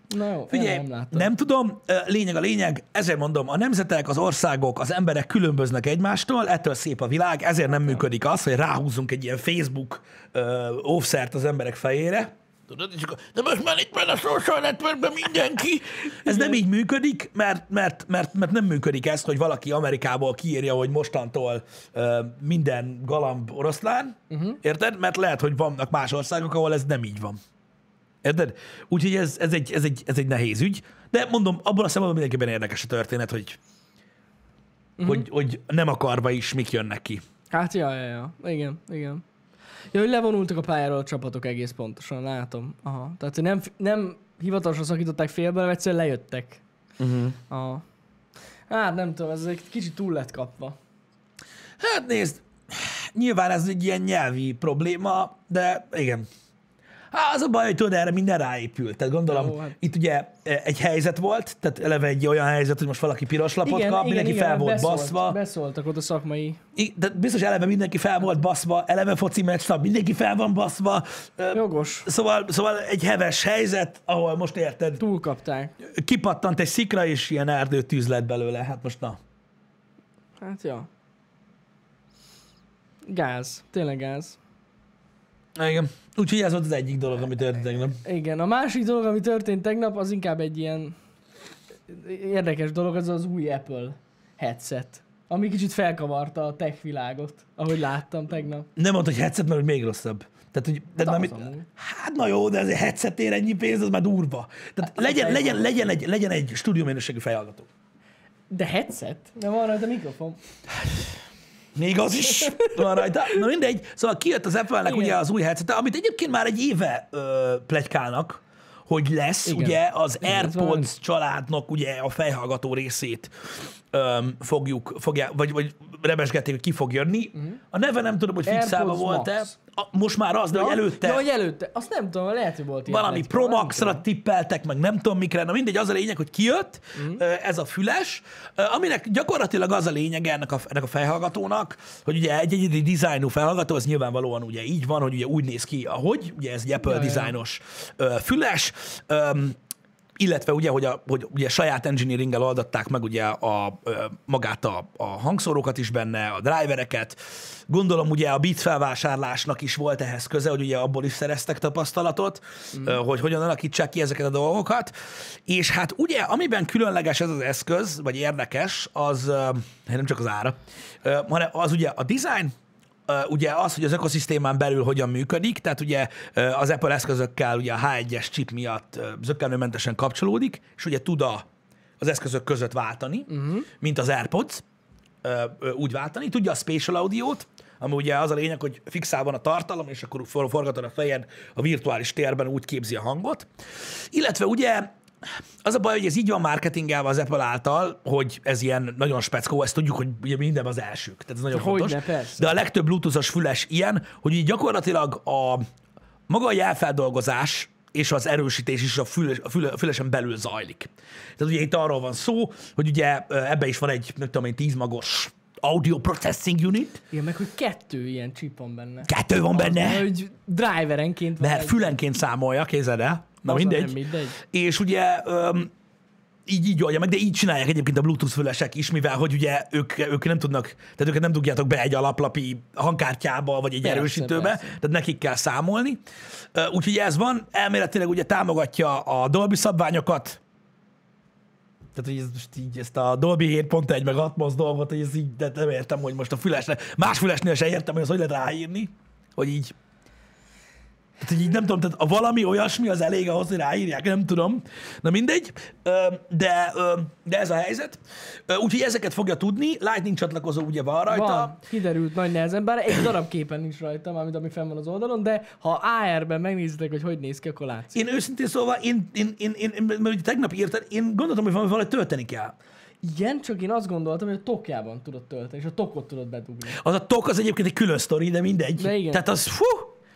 Na jó, Figyelj, nem láttam. nem tudom, lényeg a lényeg, ezért mondom, a nemzetek, az országok, az emberek különböznek egymástól, ettől szép a világ, ezért nem működik az, hogy ráhúzunk egy ilyen Facebook offszert az emberek fejére. Tudod, és akkor, de most már itt van a social networkben mindenki. Ez nem így működik, mert, mert, mert, mert nem működik ez, hogy valaki Amerikából kiírja, hogy mostantól ö, minden galamb oroszlán, uh-huh. érted? Mert lehet, hogy vannak más országok, ahol ez nem így van. Érted? Úgyhogy ez, ez, egy, ez, egy, ez egy nehéz ügy. De mondom, abban a szempontból mindenképpen érdekes a történet, hogy, uh-huh. hogy, hogy nem akarva is mik jönnek ki. Hát ja, ja, ja. Igen, igen. Ja, hogy levonultak a pályáról a csapatok egész pontosan, látom. Aha. Tehát, hogy nem, nem hivatalosan szakították félbe, hanem egyszerűen lejöttek. Uh-huh. Aha. Hát nem tudom, ez egy kicsit túl lett kapva. Hát nézd, nyilván ez egy ilyen nyelvi probléma, de igen. Hát az a baj, hogy tudod, erre minden ráépül. Tehát gondolom, Jó, hát. itt ugye e, egy helyzet volt, tehát eleve egy olyan helyzet, hogy most valaki piros lapot kap, mindenki fel volt beszólt, baszva. Beszóltak ott a szakmai I- De biztos eleve mindenki fel volt baszva, eleve foci meccs mindenki fel van baszva. Jogos. Szóval, szóval egy heves helyzet, ahol most érted, Túlkapták. kipattant egy szikra, és ilyen erdőtűz lett belőle. Hát most na. Hát ja. Gáz. Tényleg gáz. Igen. Úgyhogy ez volt az egyik dolog, ami történt tegnap. Igen, a másik dolog, ami történt tegnap, az inkább egy ilyen érdekes dolog, az az új Apple headset. Ami kicsit felkavarta a tech világot, ahogy láttam tegnap. Nem mondd, hogy headset, mert hogy még rosszabb. Tehát, hogy, de Hát nem, hát na jó, de ez egy headsetér ennyi pénz, az már durva. Tehát Hát, legyen, legyen, egy- legyen, egy, legyen egy stúdióminőségű fejhallgató. De headset? Nem van rajta mikrofon. Még az is van rajta. Na mindegy. Szóval kijött az Apple-nek ugye az új headset, amit egyébként már egy éve ö, plegykálnak, hogy lesz Igen. ugye az Igen, AirPods családnak ugye a fejhallgató részét öm, fogjuk, fogják, vagy, vagy rebesgették, hogy ki fog jönni. A neve nem tudom, hogy fixálva. AirPods volt-e. Max. A- Most már az, de hogy előtte Ja, hogy előtte. Azt nem tudom, lehet, hogy volt ilyen valami pletyka, Pro Max-ra tippeltek, meg nem tudom mikre, na mindegy, az a lényeg, hogy kijött ö, ez a füles, aminek gyakorlatilag az a lényege ennek a, ennek a fejhallgatónak, hogy ugye egy egyedi dizájnú fejhallgató, az nyilvánvalóan ugye így van, hogy ugye úgy néz ki, ahogy, ugye ez egy Apple Ja, ja. dizájnos ö, füles, Öm, illetve ugye, hogy, a, hogy ugye saját engineeringgel oldották meg ugye a, ö, magát a, a hangszórókat is benne, a drivereket. Gondolom ugye a Beats felvásárlásnak is volt ehhez köze, hogy ugye abból is szereztek tapasztalatot, mm. hogy hogyan alakítsák ki ezeket a dolgokat. És hát ugye, amiben különleges ez az eszköz, vagy érdekes, az nem csak az ára, hanem az ugye a design, ugye az, hogy az ökoszisztémán belül hogyan működik, tehát ugye az Apple eszközökkel ugye a H1-es chip miatt zökkenőmentesen kapcsolódik, és ugye tud a, az eszközök között váltani, uh-huh. mint az AirPods, úgy váltani. Tudja a spatial audiót, ami ugye az a lényeg, hogy fixál van a tartalom, és akkor for- forgatod a fejed a virtuális térben, úgy képzi a hangot. Illetve ugye az a baj, hogy ez így van marketingelve az Apple által, hogy ez ilyen nagyon speckó, ezt tudjuk, hogy ugye minden az elsők. Tehát ez nagyon Hogyne, fontos. persze. De a legtöbb bluetoothos füles ilyen, hogy így gyakorlatilag a maga a jelfeldolgozás és az erősítés is a, füles, a, füle, a fülesen belül zajlik. Tehát ugye itt arról van szó, hogy ugye ebbe is van egy, nem tudom én, 10 magos audio processing unit, Igen, meg hogy kettő ilyen chip van benne. kettő van benne, Hogy driverenként van mert egy- fülenként számolja, képzeld el. Na az mindegy. mindegy. És ugye öm, így, így oldja meg, de így csinálják egyébként a Bluetooth fülesek is, mivel hogy ugye ők, ők nem tudnak, tehát őket nem dugjátok be egy alaplapi hangkártyába, vagy egy Persze, erősítőbe, persze. tehát nekik kell számolni. Úgyhogy ez van, elméletileg ugye támogatja a Dolby szabványokat, tehát, hogy ez most így ezt a Dolby 7.1 meg Atmos dolgot, hogy ez így, de nem értem, hogy most a fülesre, más fülesnél se értem, hogy az hogy lehet ráírni, hogy így tehát, hogy így nem tudom, tehát a valami olyasmi az elég ahhoz, hogy ráírják, nem tudom. Na mindegy, de, de ez a helyzet. Úgyhogy ezeket fogja tudni, Lightning csatlakozó ugye van rajta. Van, kiderült nagy nehezen, bár egy darab képen nincs rajta, mármint ami fenn van az oldalon, de ha AR-ben megnézitek, hogy hogy néz ki, akkor látszik. Én őszintén szóval, én, én, én, én, én, mert tegnap írtad, én gondoltam, hogy valami valahogy tölteni kell. Igen, csak én azt gondoltam, hogy a tokjában tudod tölteni, és a tokot tudod bedugni. Az a tok az egyébként egy külön sztori, de mindegy. De igen. Tehát az, fú,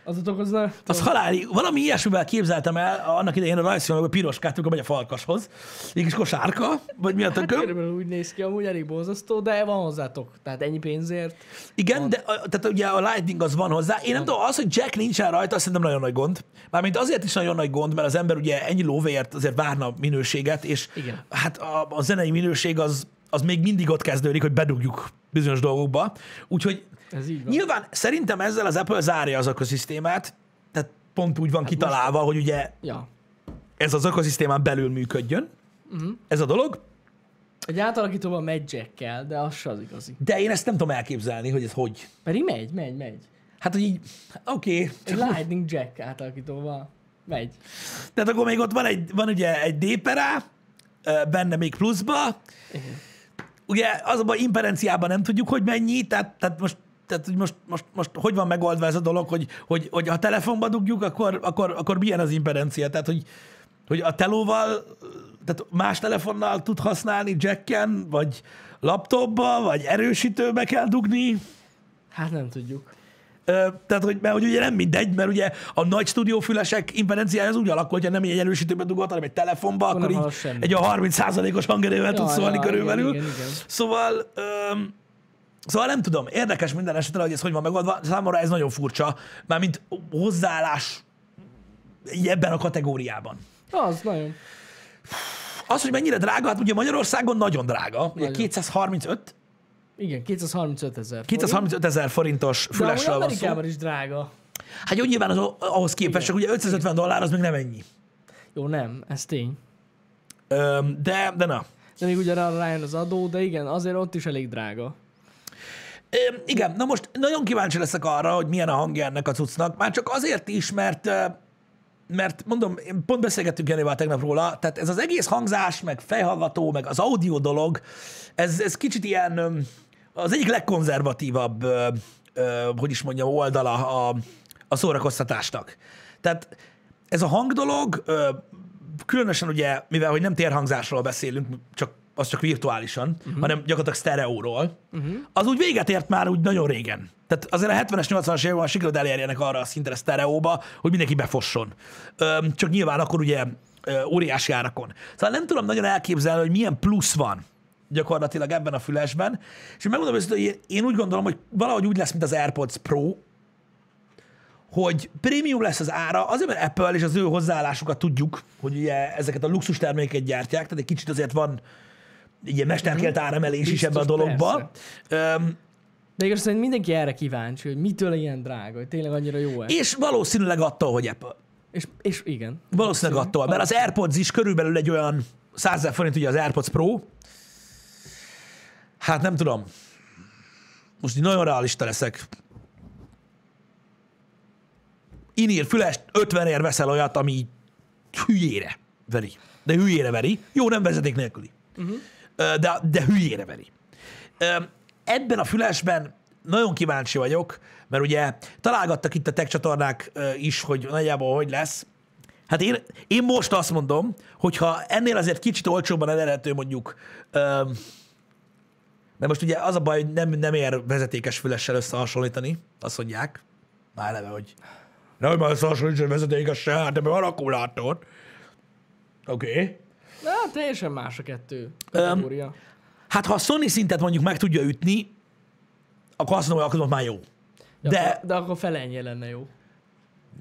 Az a tok az haláli. Valami ilyesmivel képzeltem el annak idején a rajzfilmben, hogy piroskát, amikor megy a farkashoz. Egy kis kosárka, vagy mi a hát tököm. körülbelül úgy néz ki, amúgy elég borzasztó, de van hozzá tok. Tehát ennyi pénzért. Igen, de a, tehát ugye a Lightning az van hozzá. Én nem tudom, az, hogy Jack nincsen rajta, azt szerintem nagyon nagy gond. Mármint azért is nagyon nagy gond, mert az ember ugye ennyi lóvéért azért várna minőséget, és Igen. hát a, a zenei minőség az, az még mindig ott kezdődik, hogy bedugjuk bizonyos dolgokba. Úgyhogy Ez így van. nyilván szerintem ezzel az Apple zárja az ökoszisztémát, tehát pont úgy van kitalálva, hogy ugye Ja. ez az ökoszisztémán belül működjön, uh-huh. ez a dolog, Egy átalakítóban megy jack de az se az igazi. de én ezt nem tudom elképzelni, hogy ez hogy. Pedig megy, megy, megy. Hát, hogy így, oké, okay, Egy Lightning Jack átalakítóval megy. Tehát akkor még ott van, egy, van ugye egy D-perá, ö, benne még pluszba. Igen. Ugye az a imperenciában nem tudjuk, hogy mennyi, tehát, tehát most tehát hogy most, most, most, hogy van megoldva ez a dolog, hogy, hogy, hogy ha telefonba dugjuk, akkor, akkor, akkor milyen az imperencia? Tehát, hogy, hogy a telóval, tehát más telefonnal tud használni jacken, vagy laptopba, vagy erősítőbe kell dugni. Hát nem tudjuk. Ö, tehát, hogy, mert hogy ugye nem mindegy, mert ugye a nagy stúdiófülesek impedenciája az úgy alakul, hogyha nem egy erősítőbe dugod, hanem egy telefonba, akkor, nem így egy a 30%-os hangerővel tudsz szólni ja, körülbelül. igen, igen, igen. Szóval, öm, szóval nem tudom, érdekes minden esetre, hogy ez hogy van megoldva. Számomra ez nagyon furcsa, mármint hozzáállás így ebben a kategóriában. Az nagyon. Az, hogy mennyire drága, hát ugye Magyarországon nagyon drága. Ugye Nagyon. 235, Igen, 235 ezer. 235 ezer forintos fülesről van szó. Is drága. Hát jó, nyilván az, ahhoz képest, csak ugye 550 dollár az még nem ennyi. Jó, nem, ez tény. Öm, de, de na. De még ugye arra rájön az adó, de igen, azért ott is elég drága. Igen, na most nagyon kíváncsi leszek arra, hogy milyen a hangja ennek a cuccnak. Már csak azért is, mert mert mondom, pont beszélgettünk Janival tegnap róla, tehát ez az egész hangzás, meg fejhallgató, meg az audio dolog, ez, ez kicsit ilyen az egyik legkonzervatívabb, hogy is mondjam, oldala a, a szórakoztatásnak. Tehát ez a hangdolog, ö, különösen ugye, mivel hogy nem térhangzásról beszélünk, csak az csak virtuálisan, uh-huh. hanem gyakorlatilag sztereóról, uh-huh. az úgy véget ért már úgy nagyon régen. Tehát azért a 70-es, 80-as években sikerült elérjenek arra a szintre sztereóba, hogy mindenki befosson. Öm, csak nyilván akkor ugye ö, óriási árakon. Szóval nem tudom nagyon elképzelni, hogy milyen plusz van gyakorlatilag ebben a fülesben. És megmondom őszintén, hogy én- én úgy gondolom, hogy valahogy úgy lesz, mint az AirPods Pro, hogy prémium lesz az ára, azért, mert Apple és az ő hozzáállásukat tudjuk, hogy ugye ezeket a luxus terméket gyártják, tehát egy kicsit azért van egy ilyen mesterkélt áremelés is ebbe a dologba. Öm, De igaz, szerint mindenki erre kíváncsi, hogy mitől ilyen drága, hogy tényleg annyira jó-e. és valószínűleg attól, hogy Apple. És, és igen. Valószínűleg attól, mert az AirPods is körülbelül egy olyan 100 ezer forint, ugye az AirPods Pro. Hát nem tudom. Most így nagyon realista leszek. Inír fülest 50 ér veszel olyat, ami hülyére veri. De hülyére veri. Jó, nem vezeték nélküli. Uh-huh. De, de hülyére veri. Ebben a fülesben nagyon kíváncsi vagyok, mert ugye találgattak itt a tech csatornák is, hogy nagyjából hogy lesz. Hát én, én most azt mondom, hogyha ennél azért kicsit olcsóbban elérhető mondjuk, de most ugye az a baj, hogy nem, nem ér vezetékes fülessel összehasonlítani, azt mondják, már eleve, hogy nem, már összehasonlítani vezetékessel, hát ebben van akkumulátor. Oké. Okay. Na, teljesen más a kettő kategória. Hát ha a Sony szintet mondjuk meg tudja ütni, akkor azt mondom, hogy akkor már jó. De- de akkor fele ennyi lenne jó.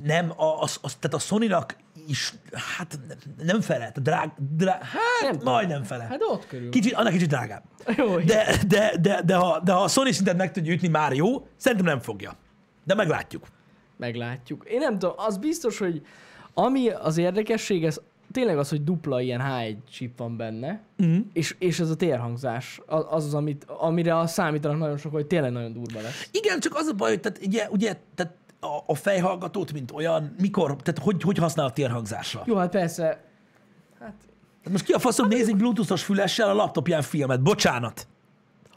Nem, a, az, az, tehát a Sony-nak is, hát nem fele, drág, drá, hát Nem majdnem fele. Hát ott körül. Kicsit, annak kicsit drágább. Jó, De, de, de, de, ha, de ha a Sony szintet meg tudja ütni, már jó. Szerintem nem fogja. De meglátjuk. Meglátjuk. Én nem tudom, az biztos, hogy ami az érdekesség, ez tényleg az, hogy dupla ilyen H1 chip van benne, Mhm. és, és ez a térhangzás, az az, amit, amire a számítanak nagyon sok, hogy tényleg nagyon durva lesz. Igen, csak az a baj, hogy tehát, ugye, ugye tehát a, a fejhallgatót, mint olyan, mikor, tehát hogy, hogy használ a térhangzásra? Jó, hát persze, hát Tehát most ki a faszom nézik bluetoothos fülessel a laptopján filmet? Bocsánat.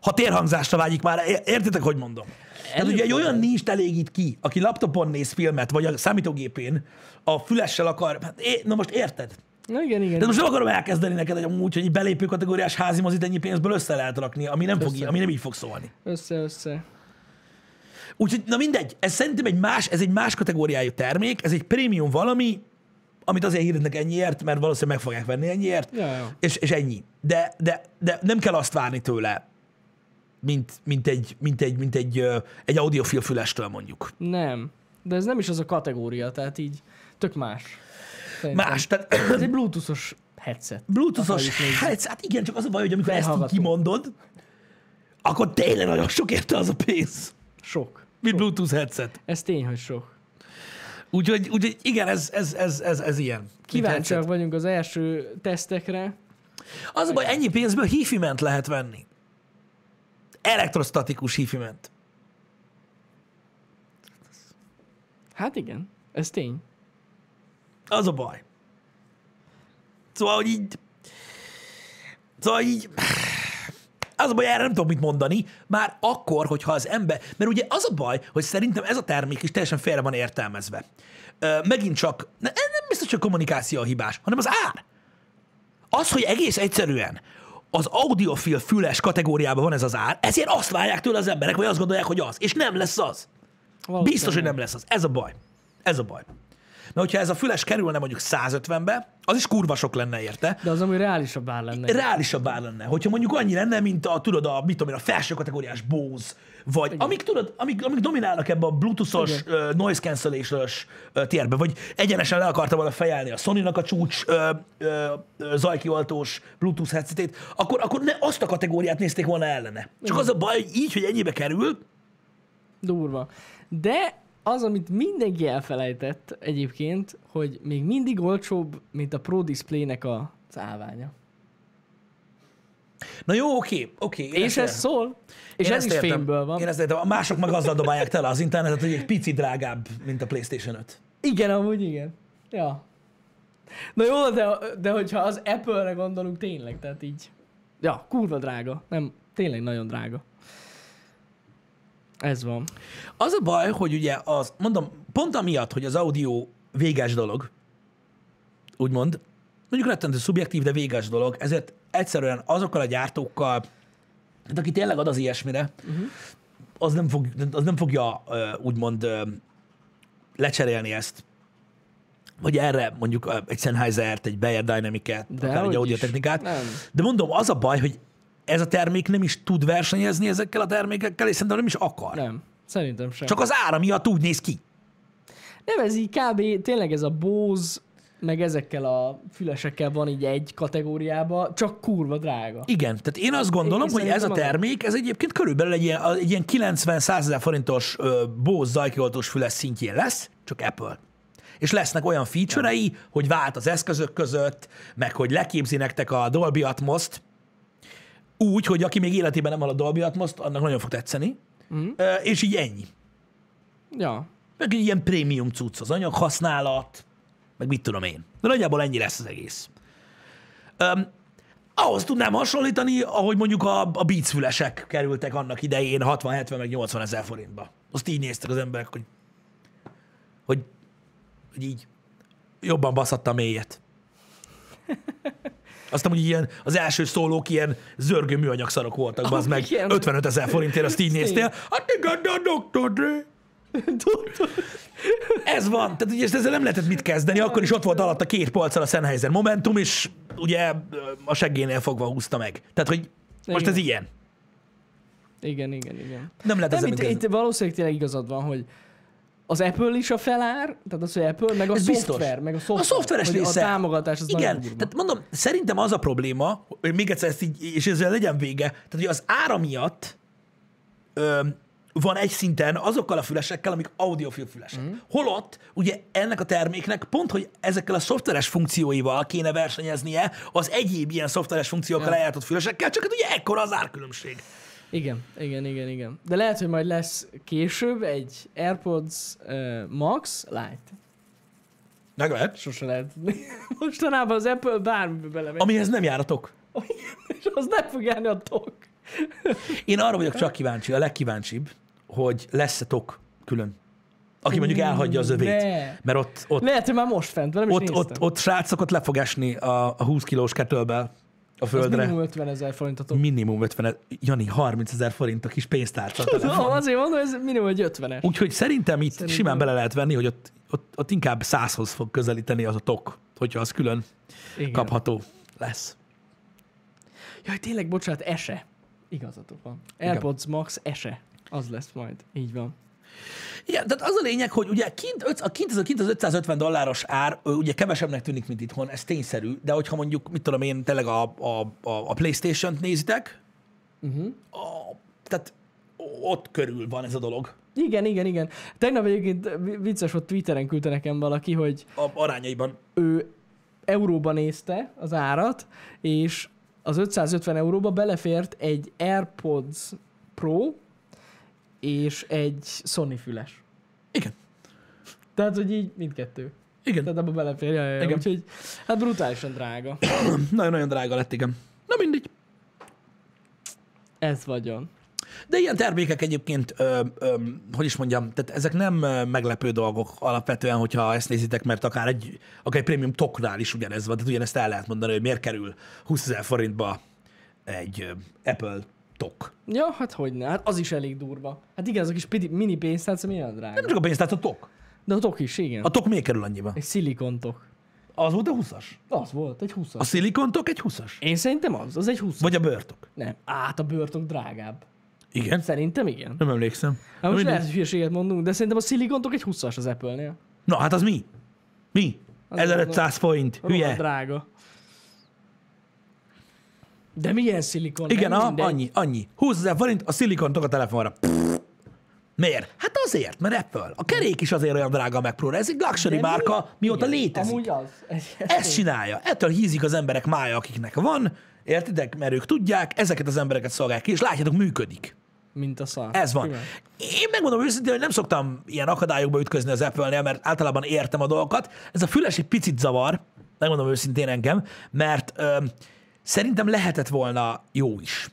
Ha térhangzásra vágyik már, értitek, hogy mondom? Tehát ugye egy olyan nincs elégít ki, aki laptopon néz filmet, vagy a számítógépén a fülessel akar, hát é, na most érted? na igen, igen. De most nem akarom elkezdeni neked hogy amúgy, hogy egy belépő kategóriás házi mozit ennyi pénzből össze lehet rakni, ami nem, fog, Össze. ami nem így fog szólni. Össze-össze. Úgyhogy, na mindegy, ez szerintem egy más, ez egy más kategóriájú termék, ez egy prémium valami, amit azért hirdetnek ennyiért, mert valószínűleg meg fogják venni ennyiért, Ja, ja. és, és ennyi. De, de, de nem kell azt várni tőle, mint, mint egy, mint egy, mint egy, egy audiofil fülestől mondjuk. Nem. De ez nem is az a kategória, tehát így tök más. Szerintem. Más, tehát Ez egy bluetoothos headset. bluetoothos, nézzük. hát, igen, csak az a baj, hogy amikor ezt így kimondod, akkor tényleg nagyon sok érte az a pénz, Sok. mint Bluetooth headset. Ez tény, hogy sok. Úgyhogy, úgyhogy igen, ez, ez, ez, ez, ez ilyen. Kíváncsiak headset. vagyunk az első tesztekre. Az a baj, ennyi pénzből hifiment lehet venni. Elektrostatikus hifiment. Hát igen, ez tény. Az a baj. Szóval, hogy így... Szóval így... Az a baj, erre nem tudok mit mondani, már akkor, hogyha az ember... Mert ugye az a baj, hogy szerintem ez a termék is teljesen félre van értelmezve. Ö, megint csak... Ne, nem biztos, hogy a kommunikáció a hibás, hanem az ár. Az, hogy egész egyszerűen az audiofil füles kategóriában van ez az ár, ezért azt várják tőle az emberek, vagy azt gondolják, hogy az. És nem lesz az. Valószínűleg. Biztos, hogy nem lesz az. Ez a baj. Ez a baj. Mert hogyha ez a füles kerülne mondjuk 150-be, az is kurva sok lenne érte. De az amúgy reálisabb ár lenne. Reálisabb ár lenne. Hogyha mondjuk annyi lenne, mint a, tudod, a, mit tudom én, a felső kategóriás Bose, vagy amik, tudod, amik, amik dominálnak ebbe a bluetoothos, uh, noise cancellation-os uh, térbe, vagy egyenesen le akarta volna fejelni a Sony-nak a csúcs uh, uh, zajkioltós bluetooth headsetét, akkor, akkor ne azt a kategóriát nézték volna ellene. Csak az a baj, hogy így, hogy ennyibe kerül, Durva. De az, amit mindenki elfelejtett egyébként, hogy még mindig olcsóbb, mint a Pro Display-nek a az állványa. Na jó, oké, oké. én És ez szól. És Én ez is értem. fényből van. Én ezt értem. A mások meg azzal dobálják tele az internetet, hogy egy picit drágább, mint a PlayStation 5. Igen, amúgy igen. Ja. Na jó, de, de hogyha az Apple-re gondolunk tényleg, tehát így. Ja, kurva drága. Nem, tényleg nagyon drága. Ez van. Az a baj, hogy ugye az, mondom, pont amiatt, hogy az audio véges dolog, úgymond, mondjuk rettentő szubjektív, de véges dolog, ezért egyszerűen azokkal a gyártókkal, tehát aki tényleg ad az ilyesmire, uh-huh. az, nem fog, az nem fogja úgymond lecserélni ezt, vagy erre mondjuk egy Sennheiser-t, egy Bayer Dynamic-et, akár egy hogy audio is. technikát. Nem. De mondom, az a baj, hogy ez a termék nem is tud versenyezni ezekkel a termékekkel, és szerintem nem is akar. Nem. Szerintem sem. Csak az ára miatt úgy néz ki. Nem, ez így kb. tényleg ez a Bose, meg ezekkel a fülesekkel van így egy kategóriába, csak kurva drága. Igen, tehát én azt gondolom, Én hogy ez a termék, ez egyébként körülbelül egy ilyen, egy ilyen 90-100 ezer forintos Bose zajkioltós füles szintjén lesz, csak Apple. És lesznek olyan feature-ei, hogy vált az eszközök között, meg hogy leképzi nektek a Dolby Atmos-t, úgy, hogy aki még életében nem hall a Dolby Atmos-t, annak nagyon fog tetszeni, mm. és így ennyi. Ja. Meg egy ilyen prémium cucc, az anyaghasználat, meg mit tudom én. De nagyjából ennyi lesz az egész. Um, ahhoz tudnám hasonlítani, ahogy mondjuk a, a Beats fülesek kerültek annak idején 60, 70, meg 80 ezer forintba. Azt így néztek az emberek, hogy, hogy, hogy így jobban baszatta a mélyet. Aztán hogy ilyen, az első szólók ilyen zörgő műanyag szarok voltak, az meg igen. 55 ezer forintért, azt így néztél. Hát igen, de a Dr. Dre. Ez van. Tehát ugye ezzel nem lehetett mit kezdeni, akkor is ott volt alatt a két polccal a Sennheiser Momentum, és ugye a seggénél fogva húzta meg. Tehát, hogy most Igen. ez ilyen. Igen, igen, igen. Nem lehet Nem, itt, itt valószínűleg tényleg igazad van, hogy az Apple is a felár, tehát az, hogy Apple, meg a Ez biztos. szoftver, meg a szoftver. A szoftveres része. A támogatás az Igen, tehát mondom, szerintem az a probléma, hogy még egyszer ezt így, és ezzel legyen vége, tehát hogy az ára miatt ö, van egy szinten azokkal a fülesekkel, amik audiofil fülesek. Mm. Holott ugye ennek a terméknek pont, hogy ezekkel a szoftveres funkcióival kéne versenyeznie az egyéb ilyen szoftveres funkciókkal Ja. eljátott fülesekkel, csak hát ugye ekkora az árkülönbség. Igen, igen, igen, igen. De lehet, hogy majd lesz később egy AirPods uh, Max Lite. Meg lehet. Sose lehet. Mostanában az Apple bármibe belemegy, Amihez nem járatok. és az nem fog járni a tok. Én arra vagyok csak kíváncsi, a legkíváncsibb, hogy lesz-e tok külön. Aki mondjuk elhagyja az övét. ne. Mert ott, ott, Lehet, hogy már most fent, nem is ott, néztem. ott, ott ott le fog esni a, a 20 kilós kettlebell a földre. minimum 50 ezer forint a tok. Minimum 50 e- Jani, 30 ezer forint a kis pénztárca. Tudom, azért mondom, ez minimum egy 50-es. Úgyhogy szerintem itt Szerintem- simán bele lehet venni, hogy ott, ott, ott inkább 100-hoz fog közelíteni az a tok, hogyha az külön Igen. kapható lesz. Jaj, tényleg, bocsánat, ese. Igazatok van. AirPods Max ese. Az lesz majd. Így van. Igen, tehát az a lényeg, hogy ugye kint, a kint, az, a kint az 550 dolláros ár, ugye kevesebbnek tűnik, mint itthon, ez tényszerű, de hogyha mondjuk, mit tudom én, tényleg a, a, a, a Playstation-t nézitek, Uh-huh. a, tehát ott körül van ez a dolog Igen, igen, igen. Tegnap egyébként vicces, hogy Twitteren küldte nekem valaki, hogy a arányaiban. ő euróba nézte az árat, és az 550 euróba belefért egy AirPods Pro és egy Sony füles. Igen. Tehát, hogy így mindkettő. Igen. Tehát abba belefér, ja. Igen. úgyhogy hát brutálisan drága. Nagyon-nagyon drága lett, igen. Na mindegy. Ez vagyon. De ilyen termékek egyébként, ö, ö, hogy is mondjam, tehát ezek nem meglepő dolgok alapvetően, hogyha ezt nézitek, mert akár egy, akár egy prémium toknál is ugyanez van, tehát ugyanezt el lehet mondani, hogy miért kerül 20 ezer forintba egy Apple tok. Ja, hát hogy ne, hát az is elég durva. Hát igen, az a kis mini pénztárca milyen drága. Nem csak a pénztárca, a tok. De a tok is, igen. A tok még kerül annyiba? Egy szilikontok. Az volt a 20-as? Az volt, egy 20 A szilikontok egy 20-as? Én szerintem az, az egy 20 Vagy a bőrtok? Nem, át a börtök drágább. Igen? Szerintem igen. Nem emlékszem. Hát Na, most lehet, hogy hülyeséget mondunk, de szerintem a szilikontok egy 20-as az Apple-nél. Na, hát az mi? Mi? Az 1500 forint. Hülye. drága. De milyen szilikon? Igen, a, mindegy. annyi, annyi. 20 ezer forint a szilikontok a telefonra. Pff. Miért? Hát azért, mert Apple. A kerék is azért olyan drága a Mac Pro. Ez egy luxury De mi? márka, mióta Igen, létezik. Amúgy az. Egy, Ezt csinálja. Ettől hízik az emberek mája, akiknek van. Értitek? Mert ők tudják, ezeket az embereket szolgálják ki, és látjátok, működik. Mint a szar. Ez van. Simán. Én megmondom őszintén, hogy nem szoktam ilyen akadályokba ütközni az Apple-nél, mert általában értem a dolgokat. Ez a füles egy picit zavar, megmondom őszintén engem, mert ö, szerintem lehetett volna jó is.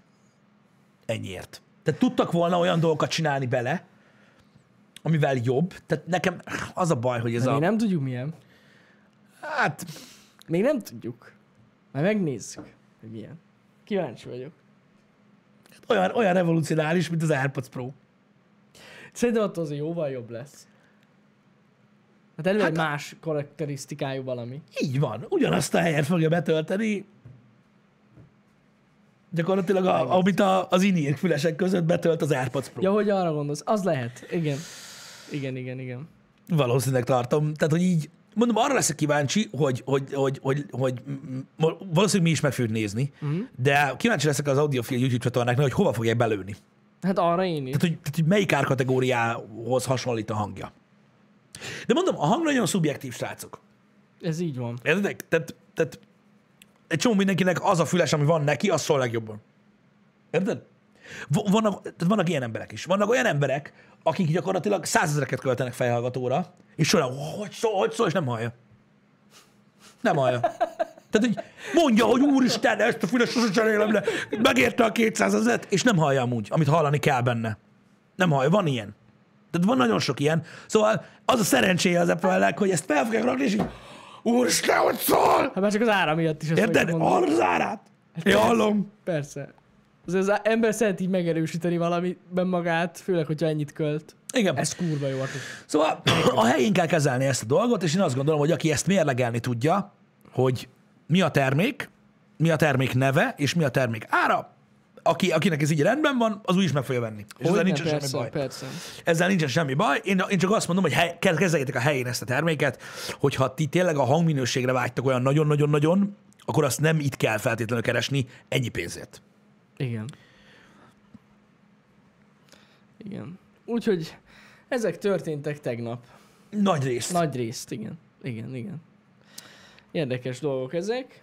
Ennyiért. Tehát tudtak volna olyan dolgokat csinálni bele, amivel jobb. Tehát nekem az a baj, hogy ez De a... nem tudjuk milyen. Hát, Még nem tudjuk. Majd megnézzük, hogy milyen. Kíváncsi vagyok. olyan, olyan revolucionális, mint az AirPods Pro. Szerintem attól azért jóval jobb lesz. Hát elő hát, más karakterisztikájú valami. Így van. Ugyanazt a helyet fogja betölteni, gyakorlatilag a, amit a, az inír fülesek között betölt az AirPods Pro. Ja, hogy arra gondolsz. Az lehet. Igen. Igen, igen, igen. Valószínűleg tartom. Tehát, hogy így, mondom, arra leszek kíváncsi, hogy, hogy, hogy, hogy, hogy valószínűleg mi is meg fogjuk nézni, uh-huh. de kíváncsi leszek az Audiofil YouTube csatornáknak, hogy hova fogják belőni. Hát arra én is. Tehát, hogy, tehát, hogy melyik árkategóriához hasonlít a hangja. De mondom, a hang nagyon szubjektív, srácok. Ez így van. Értedek? Tehát, tehát egy csomó mindenkinek az a füles, ami van neki, az szól legjobban. Érted? Vannak, tehát vannak ilyen emberek is. Vannak olyan emberek, akik gyakorlatilag százezreket költenek fejhallgatóra, és soha, hogy szól, hogy szól, és nem hallja. Nem hallja. Tehát, hogy mondja, hogy úristen, ezt a füles sosem cserélem le, megérte a 200 ezeret, és nem hallja amúgy, amit hallani kell benne. Nem hallja, van ilyen. Tehát van nagyon sok ilyen. Szóval az a szerencséje az apple hogy ezt fel fogják rakni, és így, úristen, hogy szól! Hát már csak az ára miatt is Érted? Hallod az árát? Én hallom. Persze. Azért az ember szeret így megerősíteni valamiben magát, főleg, hogyha ennyit költ. Igen. Ez kurva jó. hát- Szóval a helyén kell kezelni ezt a dolgot, és én azt gondolom, hogy aki ezt mérlegelni tudja, hogy mi a termék, mi a termék neve, és mi a termék ára, aki, akinek ez így rendben van, az úgy is meg fogja venni. És ezzel nincsen persze, semmi baj. persze. Ezzel nincsen semmi baj. Én, én csak azt mondom, hogy hely, ke- kezeljétek a helyén ezt a terméket, hogyha ti tényleg a hangminőségre vágytok olyan nagyon-nagyon-nagyon, akkor azt nem itt kell feltétlenül keresni ennyi pénzért. Igen. Igen. Úgyhogy ezek történtek tegnap. Nagy részt. Nagy részt, igen. Igen, igen. Érdekes dolgok ezek.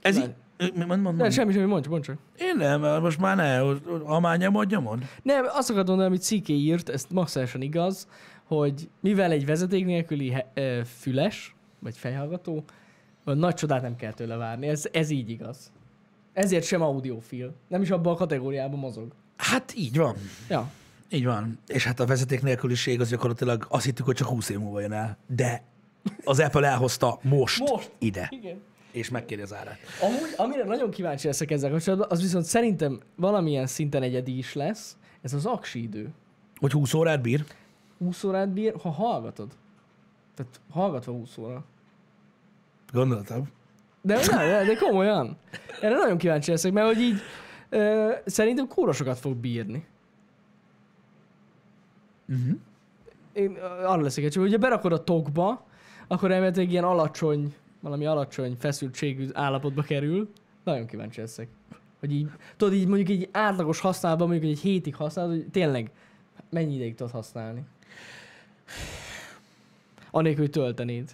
Ez Már- így... Mond, mond, mond. Nem, semmi, semmi, mondj, mondj csak. Én nem, most már ne, ha már nyomod, nyomod. Nem, azt akartam mondani, amit Ciké írt, ez maximálisan igaz, hogy mivel egy vezeték nélküli he- füles, vagy fejhallgató, nagy csodát nem kell tőle várni. Ez, ez így igaz. Ezért sem audiofil. Nem is abban a kategóriában mozog. Hát így van. Ja. Így van. És hát a vezeték nélküliség az gyakorlatilag azt hittük, hogy csak 20 év múlva jön el. De az Apple elhozta most, Most. ide, Igen. És megkéri az árát. Amúgy, amire nagyon kíváncsi leszek ezzel kapcsolatban, az viszont szerintem valamilyen szinten egyedi is lesz, ez az aksi idő. Hogy 20 órát bír? 20 órát bír, ha hallgatod. Tehát hallgatva 20 óra. Gondoltam. De, de, de komolyan. Erre nagyon kíváncsi leszek, mert hogy így ö, szerintem kóra sokat fog bírni. Uh-huh. Én arra leszek egy, hogyha berakod a tokba, akkor elméletileg ilyen alacsony, valami alacsony feszültségű állapotba kerül. Nagyon kíváncsi leszek. Hogy így, tudod, így mondjuk egy átlagos használatban, mondjuk egy hétig használod, hogy tényleg mennyi ideig tudod használni. Anélkül, hogy töltenéd.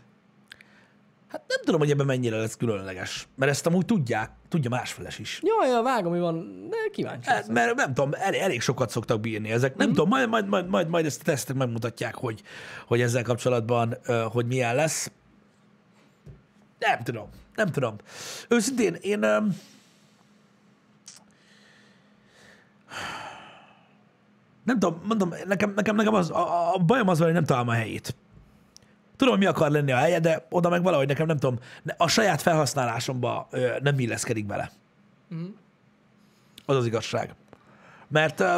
Hát nem tudom, hogy ebben mennyire lesz különleges. Mert ezt amúgy tudják, tudja másfeles is. Jó, jó, vágom, mi van, de kíváncsi Hát, mert nem tudom, elég, elég sokat szoktak bírni ezek. Nem tudom, majd, majd, majd, majd, majd ezt a tesztek megmutatják, hogy, hogy ezzel kapcsolatban, hogy milyen lesz. Nem tudom, nem tudom. Őszintén, én... Um, nem tudom, mondom, nekem, nekem, nekem az, a, a bajom az, hogy nem találom a helyét. Tudom, mi akar lenni a helye, de oda meg valahogy nekem nem tudom, a saját felhasználásomba ö, nem illeszkedik bele. Az az igazság. Mert ö,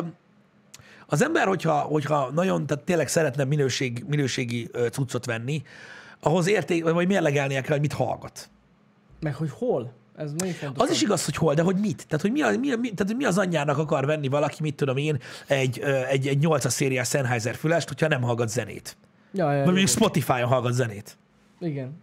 az ember, hogyha, hogyha nagyon, tehát tényleg szeretne minőség, minőségi ö, cuccot venni, ahhoz érték, vagy mérlegelnie kell, hogy mit hallgat. Meg hogy hol? Ez nagyon fontos. Az is igaz, hogy hol, de hogy mit? Tehát, hogy mi, a, mi, a, mi, tehát, hogy mi az anyjának akar venni valaki, mit tudom én, egy, egy, egy 8 szériás Sennheiser fülest, hogyha nem hallgat zenét. Ja, ja, Vagy jó. Spotify-on hallgat zenét. Igen.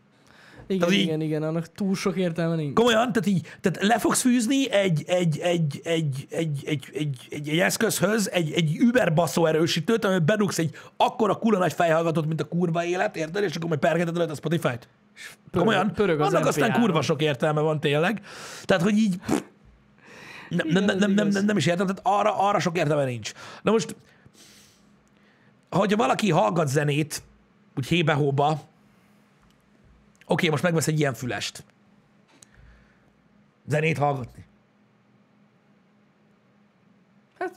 Igen, Tehát így- igen, igen, annak túl sok értelme nincs. Komolyan, tehát így, tehát le fogsz fűzni egy, egy, egy, egy, egy, egy, egy, egy, egy eszközhöz egy, egy über baszó erősítőt, amiben bedugsz egy akkora kula nagy fejhallgatót, mint a kurva élet, érted? És akkor majd pergeted rajta a Spotify-t. Komolyan? pörög az Annak aztán MP3. kurva sok értelme van tényleg. Tehát, hogy így nem, Igen, nem, nem, nem, nem, nem is értem, tehát arra, arra sok értelme nincs. Na most, hogyha valaki hallgat zenét, úgy hébe-hóba, oké, most megvesz egy ilyen fülest. Zenét hallgatni. Hát.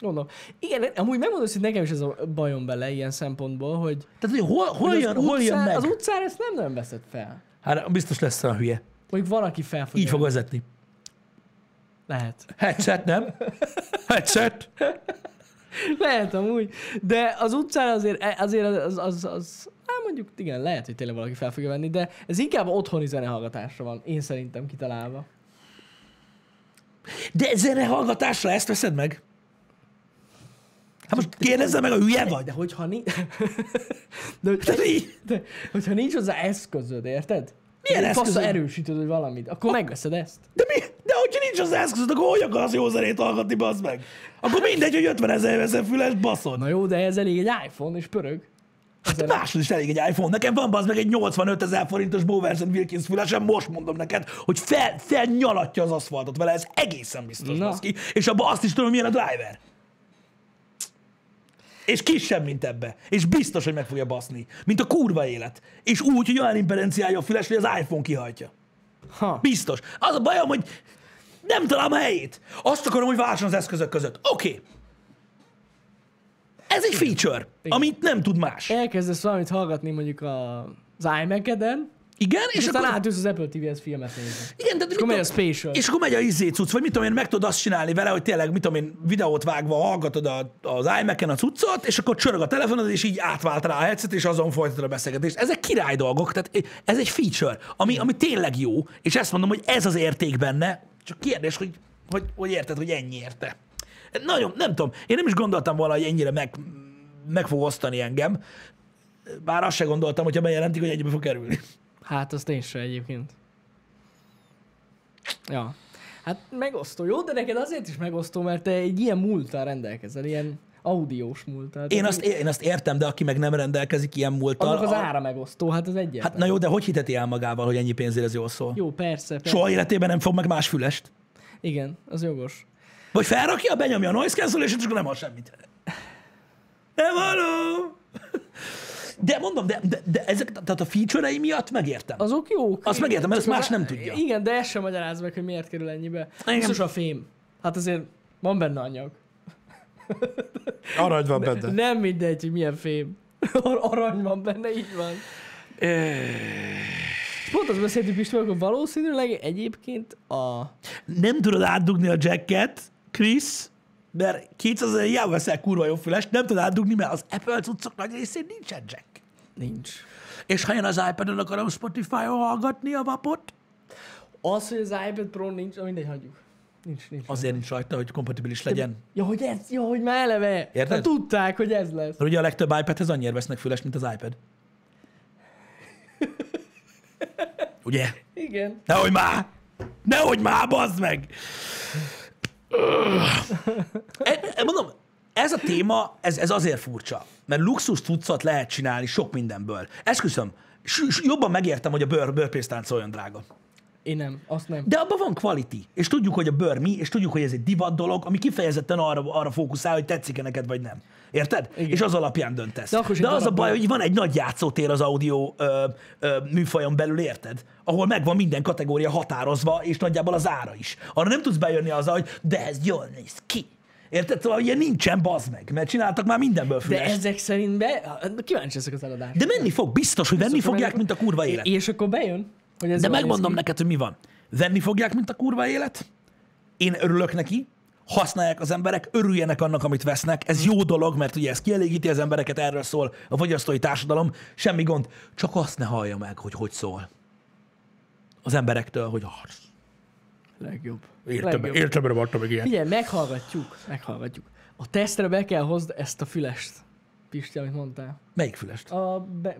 Gondolom. Igen, amúgy megmondom, hogy nekem is ez a bajom bele ilyen szempontból, hogy, Tehát, hogy hol, hol, hogy jön, az, hol jön utcán, meg? az utcán ezt nem nagyon veszed fel. Hát biztos lesz olyan hülye. Mondjuk van, aki fel fog Így fog jönni. vezetni. Lehet. Headset, nem? Headset. Lehet amúgy, de az utcán azért, azért az, az, az, mondjuk igen, lehet, hogy tényleg valaki fel fogja venni, de ez inkább otthoni zenehallgatásra van, én szerintem kitalálva. De zenehallgatásra ezt veszed meg? Hát most kérdezze meg, a hülye vagy? De hogyha nincs... de, hogy, de, hogyha nincs hozzá eszközöd, érted? Milyen eszközöd? erősítőd, vagy valamit, akkor megveszed ezt. de, mi? de hogyha nincs az eszközöd, akkor hogy akarsz jó zenét hallgatni, bazd meg? Akkor mindegy, hogy 50 ezer veszel füles, baszod. Na jó, de ez elég egy iPhone, és pörög. Hát másod is elég egy iPhone. Nekem van bazd meg egy 85 ezer forintos Bowers Wilkins fülesem, most mondom neked, hogy fel, felnyalatja az aszfaltot vele, ez egészen biztos, baszki. És abban azt is tudom, milyen a driver. És kisebb, mint ebbe. És biztos, hogy meg fogja baszni. Mint a kurva élet. És úgy, hogy olyan imperenciálja a füles, hogy az iPhone kihajtja. Ha. Biztos. Az a bajom, hogy nem találom a helyét. Azt akarom, hogy váltson az eszközök között. Oké. Okay. Ez egy feature, amit nem tud más. Elkezdesz valamit hallgatni mondjuk a, az iMac-eden, Igen, és és aztán akkor... átülsz az Apple TV-hez filmet nézni. Igen, de És akkor megy a Spatial. És akkor megy a izé cucc, vagy mit tudom én, meg tudod azt csinálni vele, hogy tényleg, mit tudom én, videót vágva hallgatod a, az iMac-en a cuccot, és akkor csörög a telefonod, és így átvált rá a headset, és azon folytatod a beszélgetést. Ezek király dolgok, tehát ez egy feature, ami, ami tényleg jó, és ezt mondom, hogy ez az érték benne, csak kérdés, hogy, hogy, hogy érted, hogy ennyi érte. Nagyon, nem tudom, én nem is gondoltam volna, hogy ennyire meg, meg fog osztani engem, bár azt se gondoltam, hogyha bejelentik, hogy ennyibe fog kerülni. Hát azt én sem egyébként. Ja. Hát megosztó. Jó, de neked azért is megosztó, mert te egy ilyen múlttal rendelkezel, ilyen audiós múlttal. Én azt, én azt értem, de aki meg nem rendelkezik ilyen múlttal... Annak az a- ára megosztó, hát az egyetlen. Hát na jó, de hogy hiteti el magával, hogy ennyi pénzért ez jól szól? Jó. Jó, persze, persze. Soha életében nem fog meg más fülest. Igen, az jogos. Vagy felrakja, benyomja a noise cancellation, és akkor nem hall semmit. Nem hallom! De mondom, de, de, de ezek, tehát a feature-ei miatt megértem. Azok jók. Azt megértem, mert ezt más nem tudja. Igen, de ez sem magyaráz meg, hogy miért kerül ennyibe. Igen. Biztos a fém. Hát azért van benne anyag. Arany van benne. Nem mindegy, hogy milyen fém. Ar- Arany van benne, így van. Pont azt beszéltük István, hogy valószínűleg egyébként a... Nem tudod átdugni a jacket, Chris, mert 200 ezer hiába veszel kurva jó fülest, nem tudod átdugni, mert az Apple cuccok nagy részén nincsen jack. Nincs. És ha én az iPad-on akarom Spotify-on hallgatni a vapot, Az, hogy az iPad Pro nincs, mindegy, hagyjuk. Nincs, nincs. azért nincs rajta, hogy kompatibilis legyen. Ja, hogy ez, ja, hogy már eleve. Érted? Hát tudták, hogy ez lesz. Mert ugye a legtöbb iPadhez annyira vesznek fülest, mint az iPad. Ugye? Igen. Nehogy már! Nehogy már, bazd meg! E, mondom, ez a téma, ez, ez azért furcsa, mert luxus cuccot lehet csinálni sok mindenből. Esküszöm, jobban megértem, hogy a bőr, bőrpénztánc olyan drága. Én nem, azt nem. De abban van quality, és tudjuk, hogy a bőr mi, és tudjuk, hogy ez egy divat dolog, ami kifejezetten arra, arra fókuszál, hogy tetszik-e neked, vagy nem. Érted? Igen. És az alapján döntesz. De akkor De az a baj, hogy van egy nagy játszótér az audio ö, ö, műfajon belül, érted? Ahol megvan minden kategória határozva, és nagyjából az ára is. Arra nem tudsz bejönni azzal, hogy de ez jól néz ki. Érted? Szóval ilyen nincsen, bazd meg, mert csináltak már mindenből De fülest. De, ezek szerint be... Kíváncsi ezek az eladások. de menni fog, biztos, hogy venni Biztos, hogy fogják, menni mint a kurva élet. És akkor bejön? Hogy ez De megmondom ki? neked, hogy mi van. Venni fogják, mint a kurva élet, én örülök neki, használják az emberek, örüljenek annak, amit vesznek. Ez jó dolog, mert ugye ez kielégíti az embereket, erről szól a fogyasztói társadalom, semmi gond. Csak azt ne hallja meg, hogy hogy szól. Az emberektől, hogy ah, Legjobb. értem, értem, értem, adtam meg ilyet. Figyelj, meghallgatjuk, meghallgatjuk. A tesztre be kell hozd ezt a fülest. Pisti, amit mondtál. Melyik fülest? A be,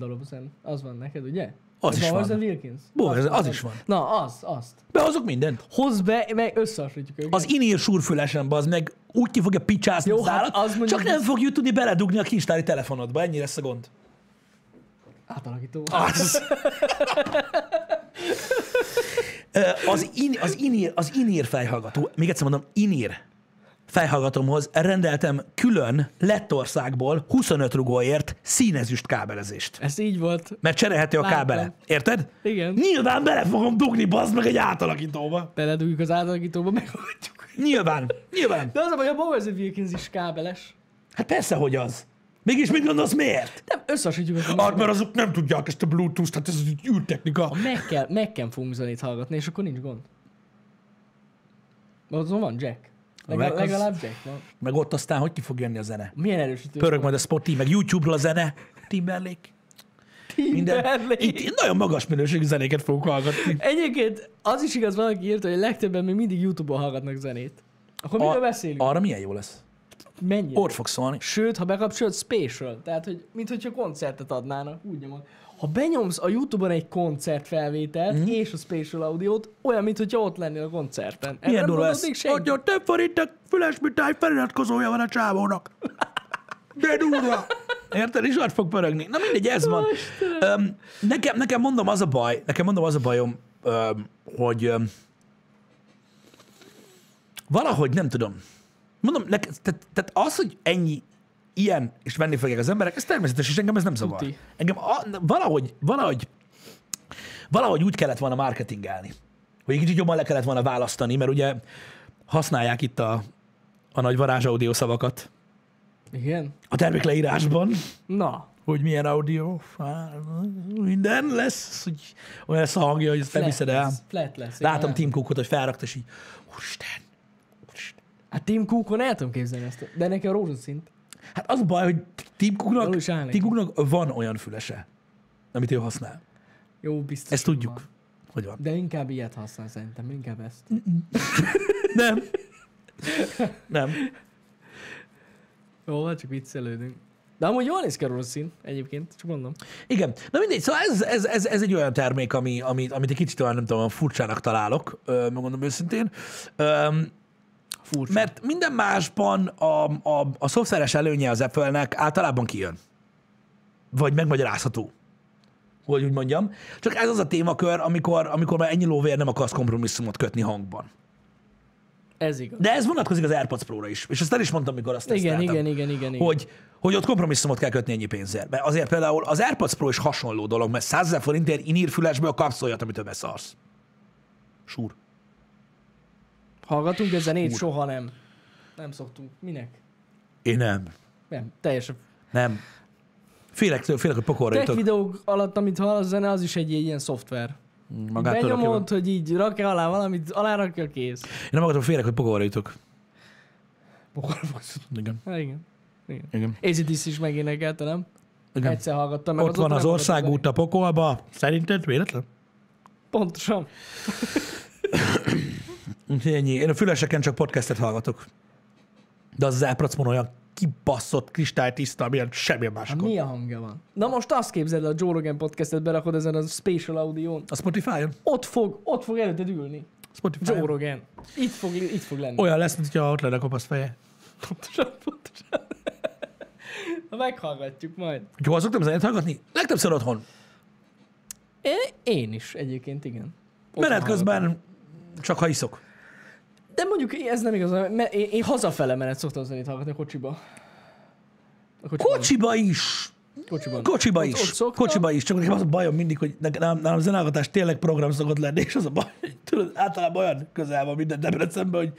Olufsen, az van neked, ugye? Az is van. Wilkins. Bowers, az is van. Na, az, azt. Behozok mindent. Hozd be, meg összehasonlítjuk őket. Az inír súrfülesen, az meg úgy ki fogja picsázni Jó, az hát állat, az mondjuk- csak nem fogjuk tudni beledugni a kincstári telefonodba. Ennyi lesz a gond. Átalakító. Az. Az, in, az, inír, az inír fejhallgató, még egyszer mondom, inír fejhallgatómhoz rendeltem külön Lettországból 25 rugóért színezüst kábelezést. Ez így volt. Mert cserélhető a Láttam. kábele. Érted? Igen. Nyilván bele fogom dugni, bazd meg egy átalakítóba. Beledugjuk az átalakítóba, meghallgatjuk. Nyilván. Nyilván. De az a baj, a Bowers Wilkins is kábeles. Hát persze, hogy az. Mégis mit gondolsz, miért? Nem, összehasonlítjuk a Hát, mert azok nem tudják ezt a Bluetooth-t, hát ez egy űrtechnika. meg kell, meg kell fogunk zenét hallgatni, és akkor nincs gond. Azon van Jack. Legal, legalább Jack van. Meg ott aztán hogy ki fog jönni a zene? Milyen erősítő? Pörög majd a Spotify, meg YouTube-ról a zene. Timberlake. Minden. Itt, nagyon magas minőségű zenéket fogok hallgatni. Egyébként az is igaz, valaki írta, hogy legtöbben még mindig YouTube-on hallgatnak zenét. Akkor miről beszélünk? arra milyen jó lesz? Mennyi? Ott fog szólni. Sőt, ha bekapcsolod Spatial, tehát, hogy mint hogyha koncertet adnának, úgy nyomod. Ha benyomsz a Youtube-on egy koncertfelvételt mm. és a Spatial audiót, olyan, mint hogyha ott lennél a koncerten. Milyen durva senki? Adja, több forintok füles mitály feliratkozója van a csávónak. De durva. Érted? És ott fog pörögni. Na mindegy, ez van. Öm, nekem, nekem mondom az a baj, nekem mondom az a bajom, öm, hogy öm, valahogy nem tudom. Mondom, nek, tehát, tehát az, hogy ennyi ilyen, és venni fogják az emberek, ez természetes, és engem ez nem zavar. Tuti. Engem a, valahogy, valahogy, valahogy úgy kellett volna marketingelni, hogy egy kicsit jobban le kellett volna választani, mert ugye használják itt a, a nagy varázs audio szavakat Igen? a termékleírásban, Na, hogy milyen audio, minden lesz, hogy olyan lesz a hangja, hogy ezt nem hiszed el. flat lesz. Látom. Tim Cookot, hogy felrakta, és így, úristen, úristen. Hát Tim Cookon el tudom képzelni ezt, de neki a rózsaszint. Hát az a baj, hogy Tim Cooknak. Tim van olyan fülese, amit ő használ. Jó, biztos. Ezt tudjuk, van. hogy van. De inkább ilyet használ szerintem, inkább ezt. Nem. Nem. Jó, hát csak viccelődünk. De amúgy jól néz ki a rózsaszín, egyébként, csak mondom. Igen. Na mindegy, szóval ez, ez, ez, ez egy olyan termék, ami, amit, amit egy kicsit olyan, nem tudom, furcsának találok, megmondom őszintén. Öm, Furcsa. mert minden másban a, a, a szoftveres előnye az Apple-nek általában kijön. Vagy megmagyarázható. Hogy úgy mondjam. Csak ez az a témakör, amikor, amikor már ennyi lóvér nem akarsz kompromisszumot kötni hangban. Ez igaz. De ez vonatkozik az AirPods Pro-ra is. És ezt el is mondtam, mikor azt Igen, igen, igen, igen, igen. Hogy, hogy ott kompromisszumot kell kötni ennyi pénzért. Mert azért például az AirPods Pro is hasonló dolog, mert 100 ezer forintért inírfülesből kapsz olyat, amit többet szarsz. Súr. Hallgatunk ezen zenét? Soha nem. Nem szoktunk. Minek? Én nem. Nem, teljesen. Nem. Félek, félek, hogy pokolra Tech videók alatt, amit hall a zene, az is egy ilyen szoftver. Magától Benyomod, be. hogy így rakja alá valamit, alá rakja kész. Én nem akartam, félek, hogy pokolra jutok. Pokolra fogsz. Igen. Hát igen. igen. Igen. ACDC is megénekelte, nem? Igen. Egyszer hallgattam meg. Ott van azóta az országút a pokolba. Szerinted véletlen? Pontosan. Úgyhogy ennyi. Én a füleseken csak podcastet hallgatok. De az elpracmon olyan kibaszott, kristálytiszta, milyen semmilyen Hát máskor. milyen hangja van? Na most azt képzeld, el, a Joe Rogan podcastet berakod ezen a Spatial Audio-n. A Spotify-on? Ott fog, ott fog előtted ülni. Spotify-on. Joe Rogan. Itt fog, itt fog lenni. Olyan lesz, mint hogyha ott lenne kopasz feje. Pontosan, pontosan. Na, meghallgatjuk majd. Hol szoktam zenét hallgatni? Legtöbbször otthon. Én, én is egyébként, igen. Menet közben csak ha iszok. De mondjuk ez nem igaz, mert én, én hazafele menet szoktam zenét hallgatni a kocsiba. A kocsiban. Kocsiba is. Kocsiban. Kocsiba Ott- is. ott. Kocsiba is. Csak nekem az a bajom mindig, hogy nálam, nálam zenehallgatás tényleg program szokott lenni, és az a baj, tudod, általában olyan közel van minden Debrecenben, hogy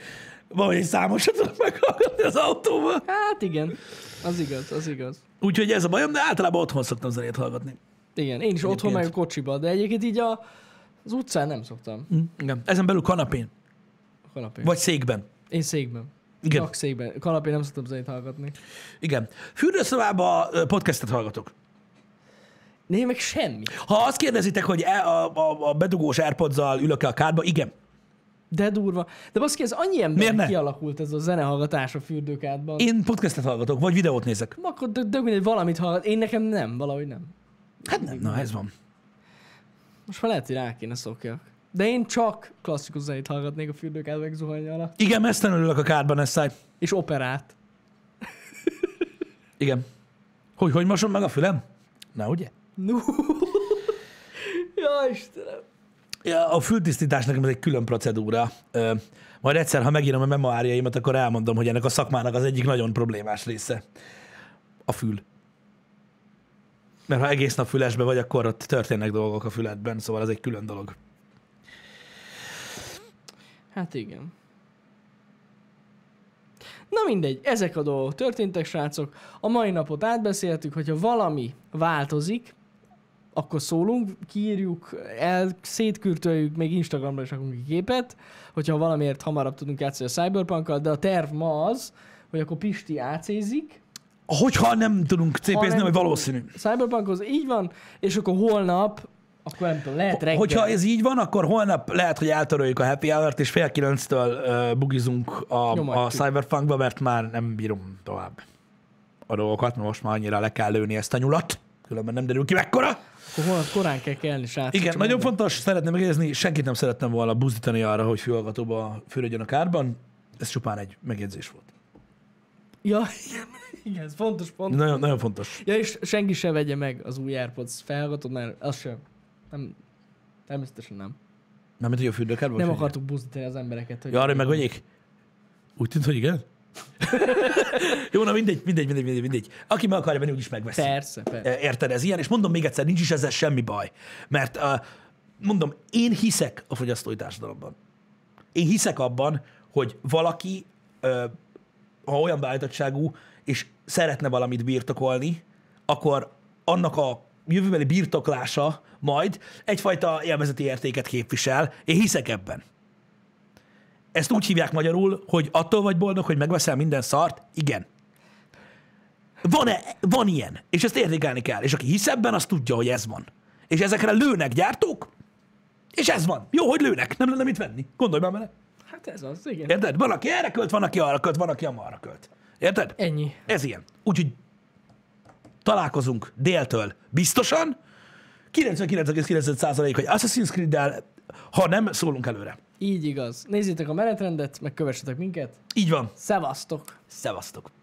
valahogy egy számosat tudok meghallgatni az autóban. Hát igen, az igaz, az igaz. Úgyhogy ez a bajom, de általában otthon szoktam zenét hallgatni. Igen, én is otthon meg a kocsiba, de egyébként így a, az utcán nem szoktam. Hm? Igen. Ezen belül kanapén. Kanapén. Vagy székben. Én székben. Igen. Csak székben. Kanapén nem szoktam zenét hallgatni. Igen. Fürdőszobában ö, podcastet hallgatok. Néha meg semmi. Ha azt kérdezitek, hogy e, a, a, a bedugós airpods ülök-e a kádba, igen. De durva. De baszki, ez annyi ember kialakult ez a zenehallgatás a fürdőkádban. Én podcastet hallgatok, vagy videót nézek. Akkor dög, dög mindegy, valamit hallgat. Én nekem nem, valahogy nem. Hát nem, na ez van. Most már lehet, hogy rá kéne szokjak. De én csak klasszikus zenét hallgatnék a fürdőkádban meg zuhanya alatt. Igen, mesztelen ülök a kádban, ez száj. És operát. Igen. Hogy, hogy mosom meg a fülem? Na, ugye? No. ja, Istenem. Ja, a fültisztítás nekem ez egy külön procedúra. Ö, majd egyszer, ha megírom a memoáriaimat, akkor elmondom, hogy ennek a szakmának az egyik nagyon problémás része. A fül. Mert ha egész nap fülesbe vagy, akkor ott történnek dolgok a füledben, szóval ez egy külön dolog. Hát igen. Na mindegy, ezek a dolgok történtek, srácok. A mai napot átbeszéltük, hogyha valami változik, akkor szólunk, kiírjuk, el, szétkürtöljük, még Instagramra is rakunk képet, hogyha valamiért hamarabb tudunk játszani a Cyberpunkkal, de a terv ma az, hogy akkor Pisti ácézik, Hogyha nem tudunk hogy tudunk. valószínű. Cyberpunkhoz így van, és akkor holnap, akkor nem tudom, lehet reggel. Hogyha ez így van, akkor holnap lehet, hogy eltöröljük a happy hour-t, és fél kilenctől uh, bugizunk a, a Nyomatjuk. Cyberpunkba, mert már nem bírom tovább a dolgokat, mert most már annyira le kell lőni ezt a nyulat, különben nem derül ki mekkora. Akkor holnap korán kell kelni, srácok. Igen, nagyon mondom. fontos, szeretném megjegyezni, senkit nem szerettem volna buzdítani arra, hogy fülhallgatóba fürödjön a kárban. Ez csupán egy megjegyzés volt. Ja, igen, igen, ez fontos pont. Nagyon, nagyon fontos. Ja, és senki se vegye meg az új AirPods felhallgatót, mert az sem. Nem, természetesen nem. Nem, mint hogy a fürdőkárban? Nem akartuk buzdítani az embereket. Hogy Ja, arra hogy megvegyék? Úgy tűnt, hogy igen. Jó, na mindegy, mindegy, mindegy, mindegy, mindegy. Aki meg akarja venni, úgyis megveszi. Persze, persze. Érted, ez ilyen, és mondom még egyszer, nincs is ezzel semmi baj. Mert uh, mondom, én hiszek a fogyasztói társadalomban. Én hiszek abban, hogy valaki, uh, ha olyan beállítottságú, és szeretne valamit birtokolni, akkor annak a jövőbeli birtoklása majd egyfajta élvezeti értéket képvisel. Én hiszek ebben. Ezt úgy hívják magyarul, hogy attól vagy boldog, hogy megveszel minden szart? Igen. Van-e, van ilyen, és ezt értékelni kell. És aki hisz ebben, az tudja, hogy ez van. És ezekre lőnek gyártók, és ez van. Jó, hogy lőnek, nem lenne mit venni. Gondolj már bele. Hát ez az, igen. Érted? Van, aki erre költ, van, aki arra költ, van, aki amarra költ. Érted? Ennyi. Ez ilyen. Úgyhogy találkozunk déltől biztosan. 99,9% hogy Assassin's Creed-del, ha nem, szólunk előre. Így igaz. Nézzétek a menetrendet, meg kövessetek minket. Így van. Szevasztok! Szevasztok.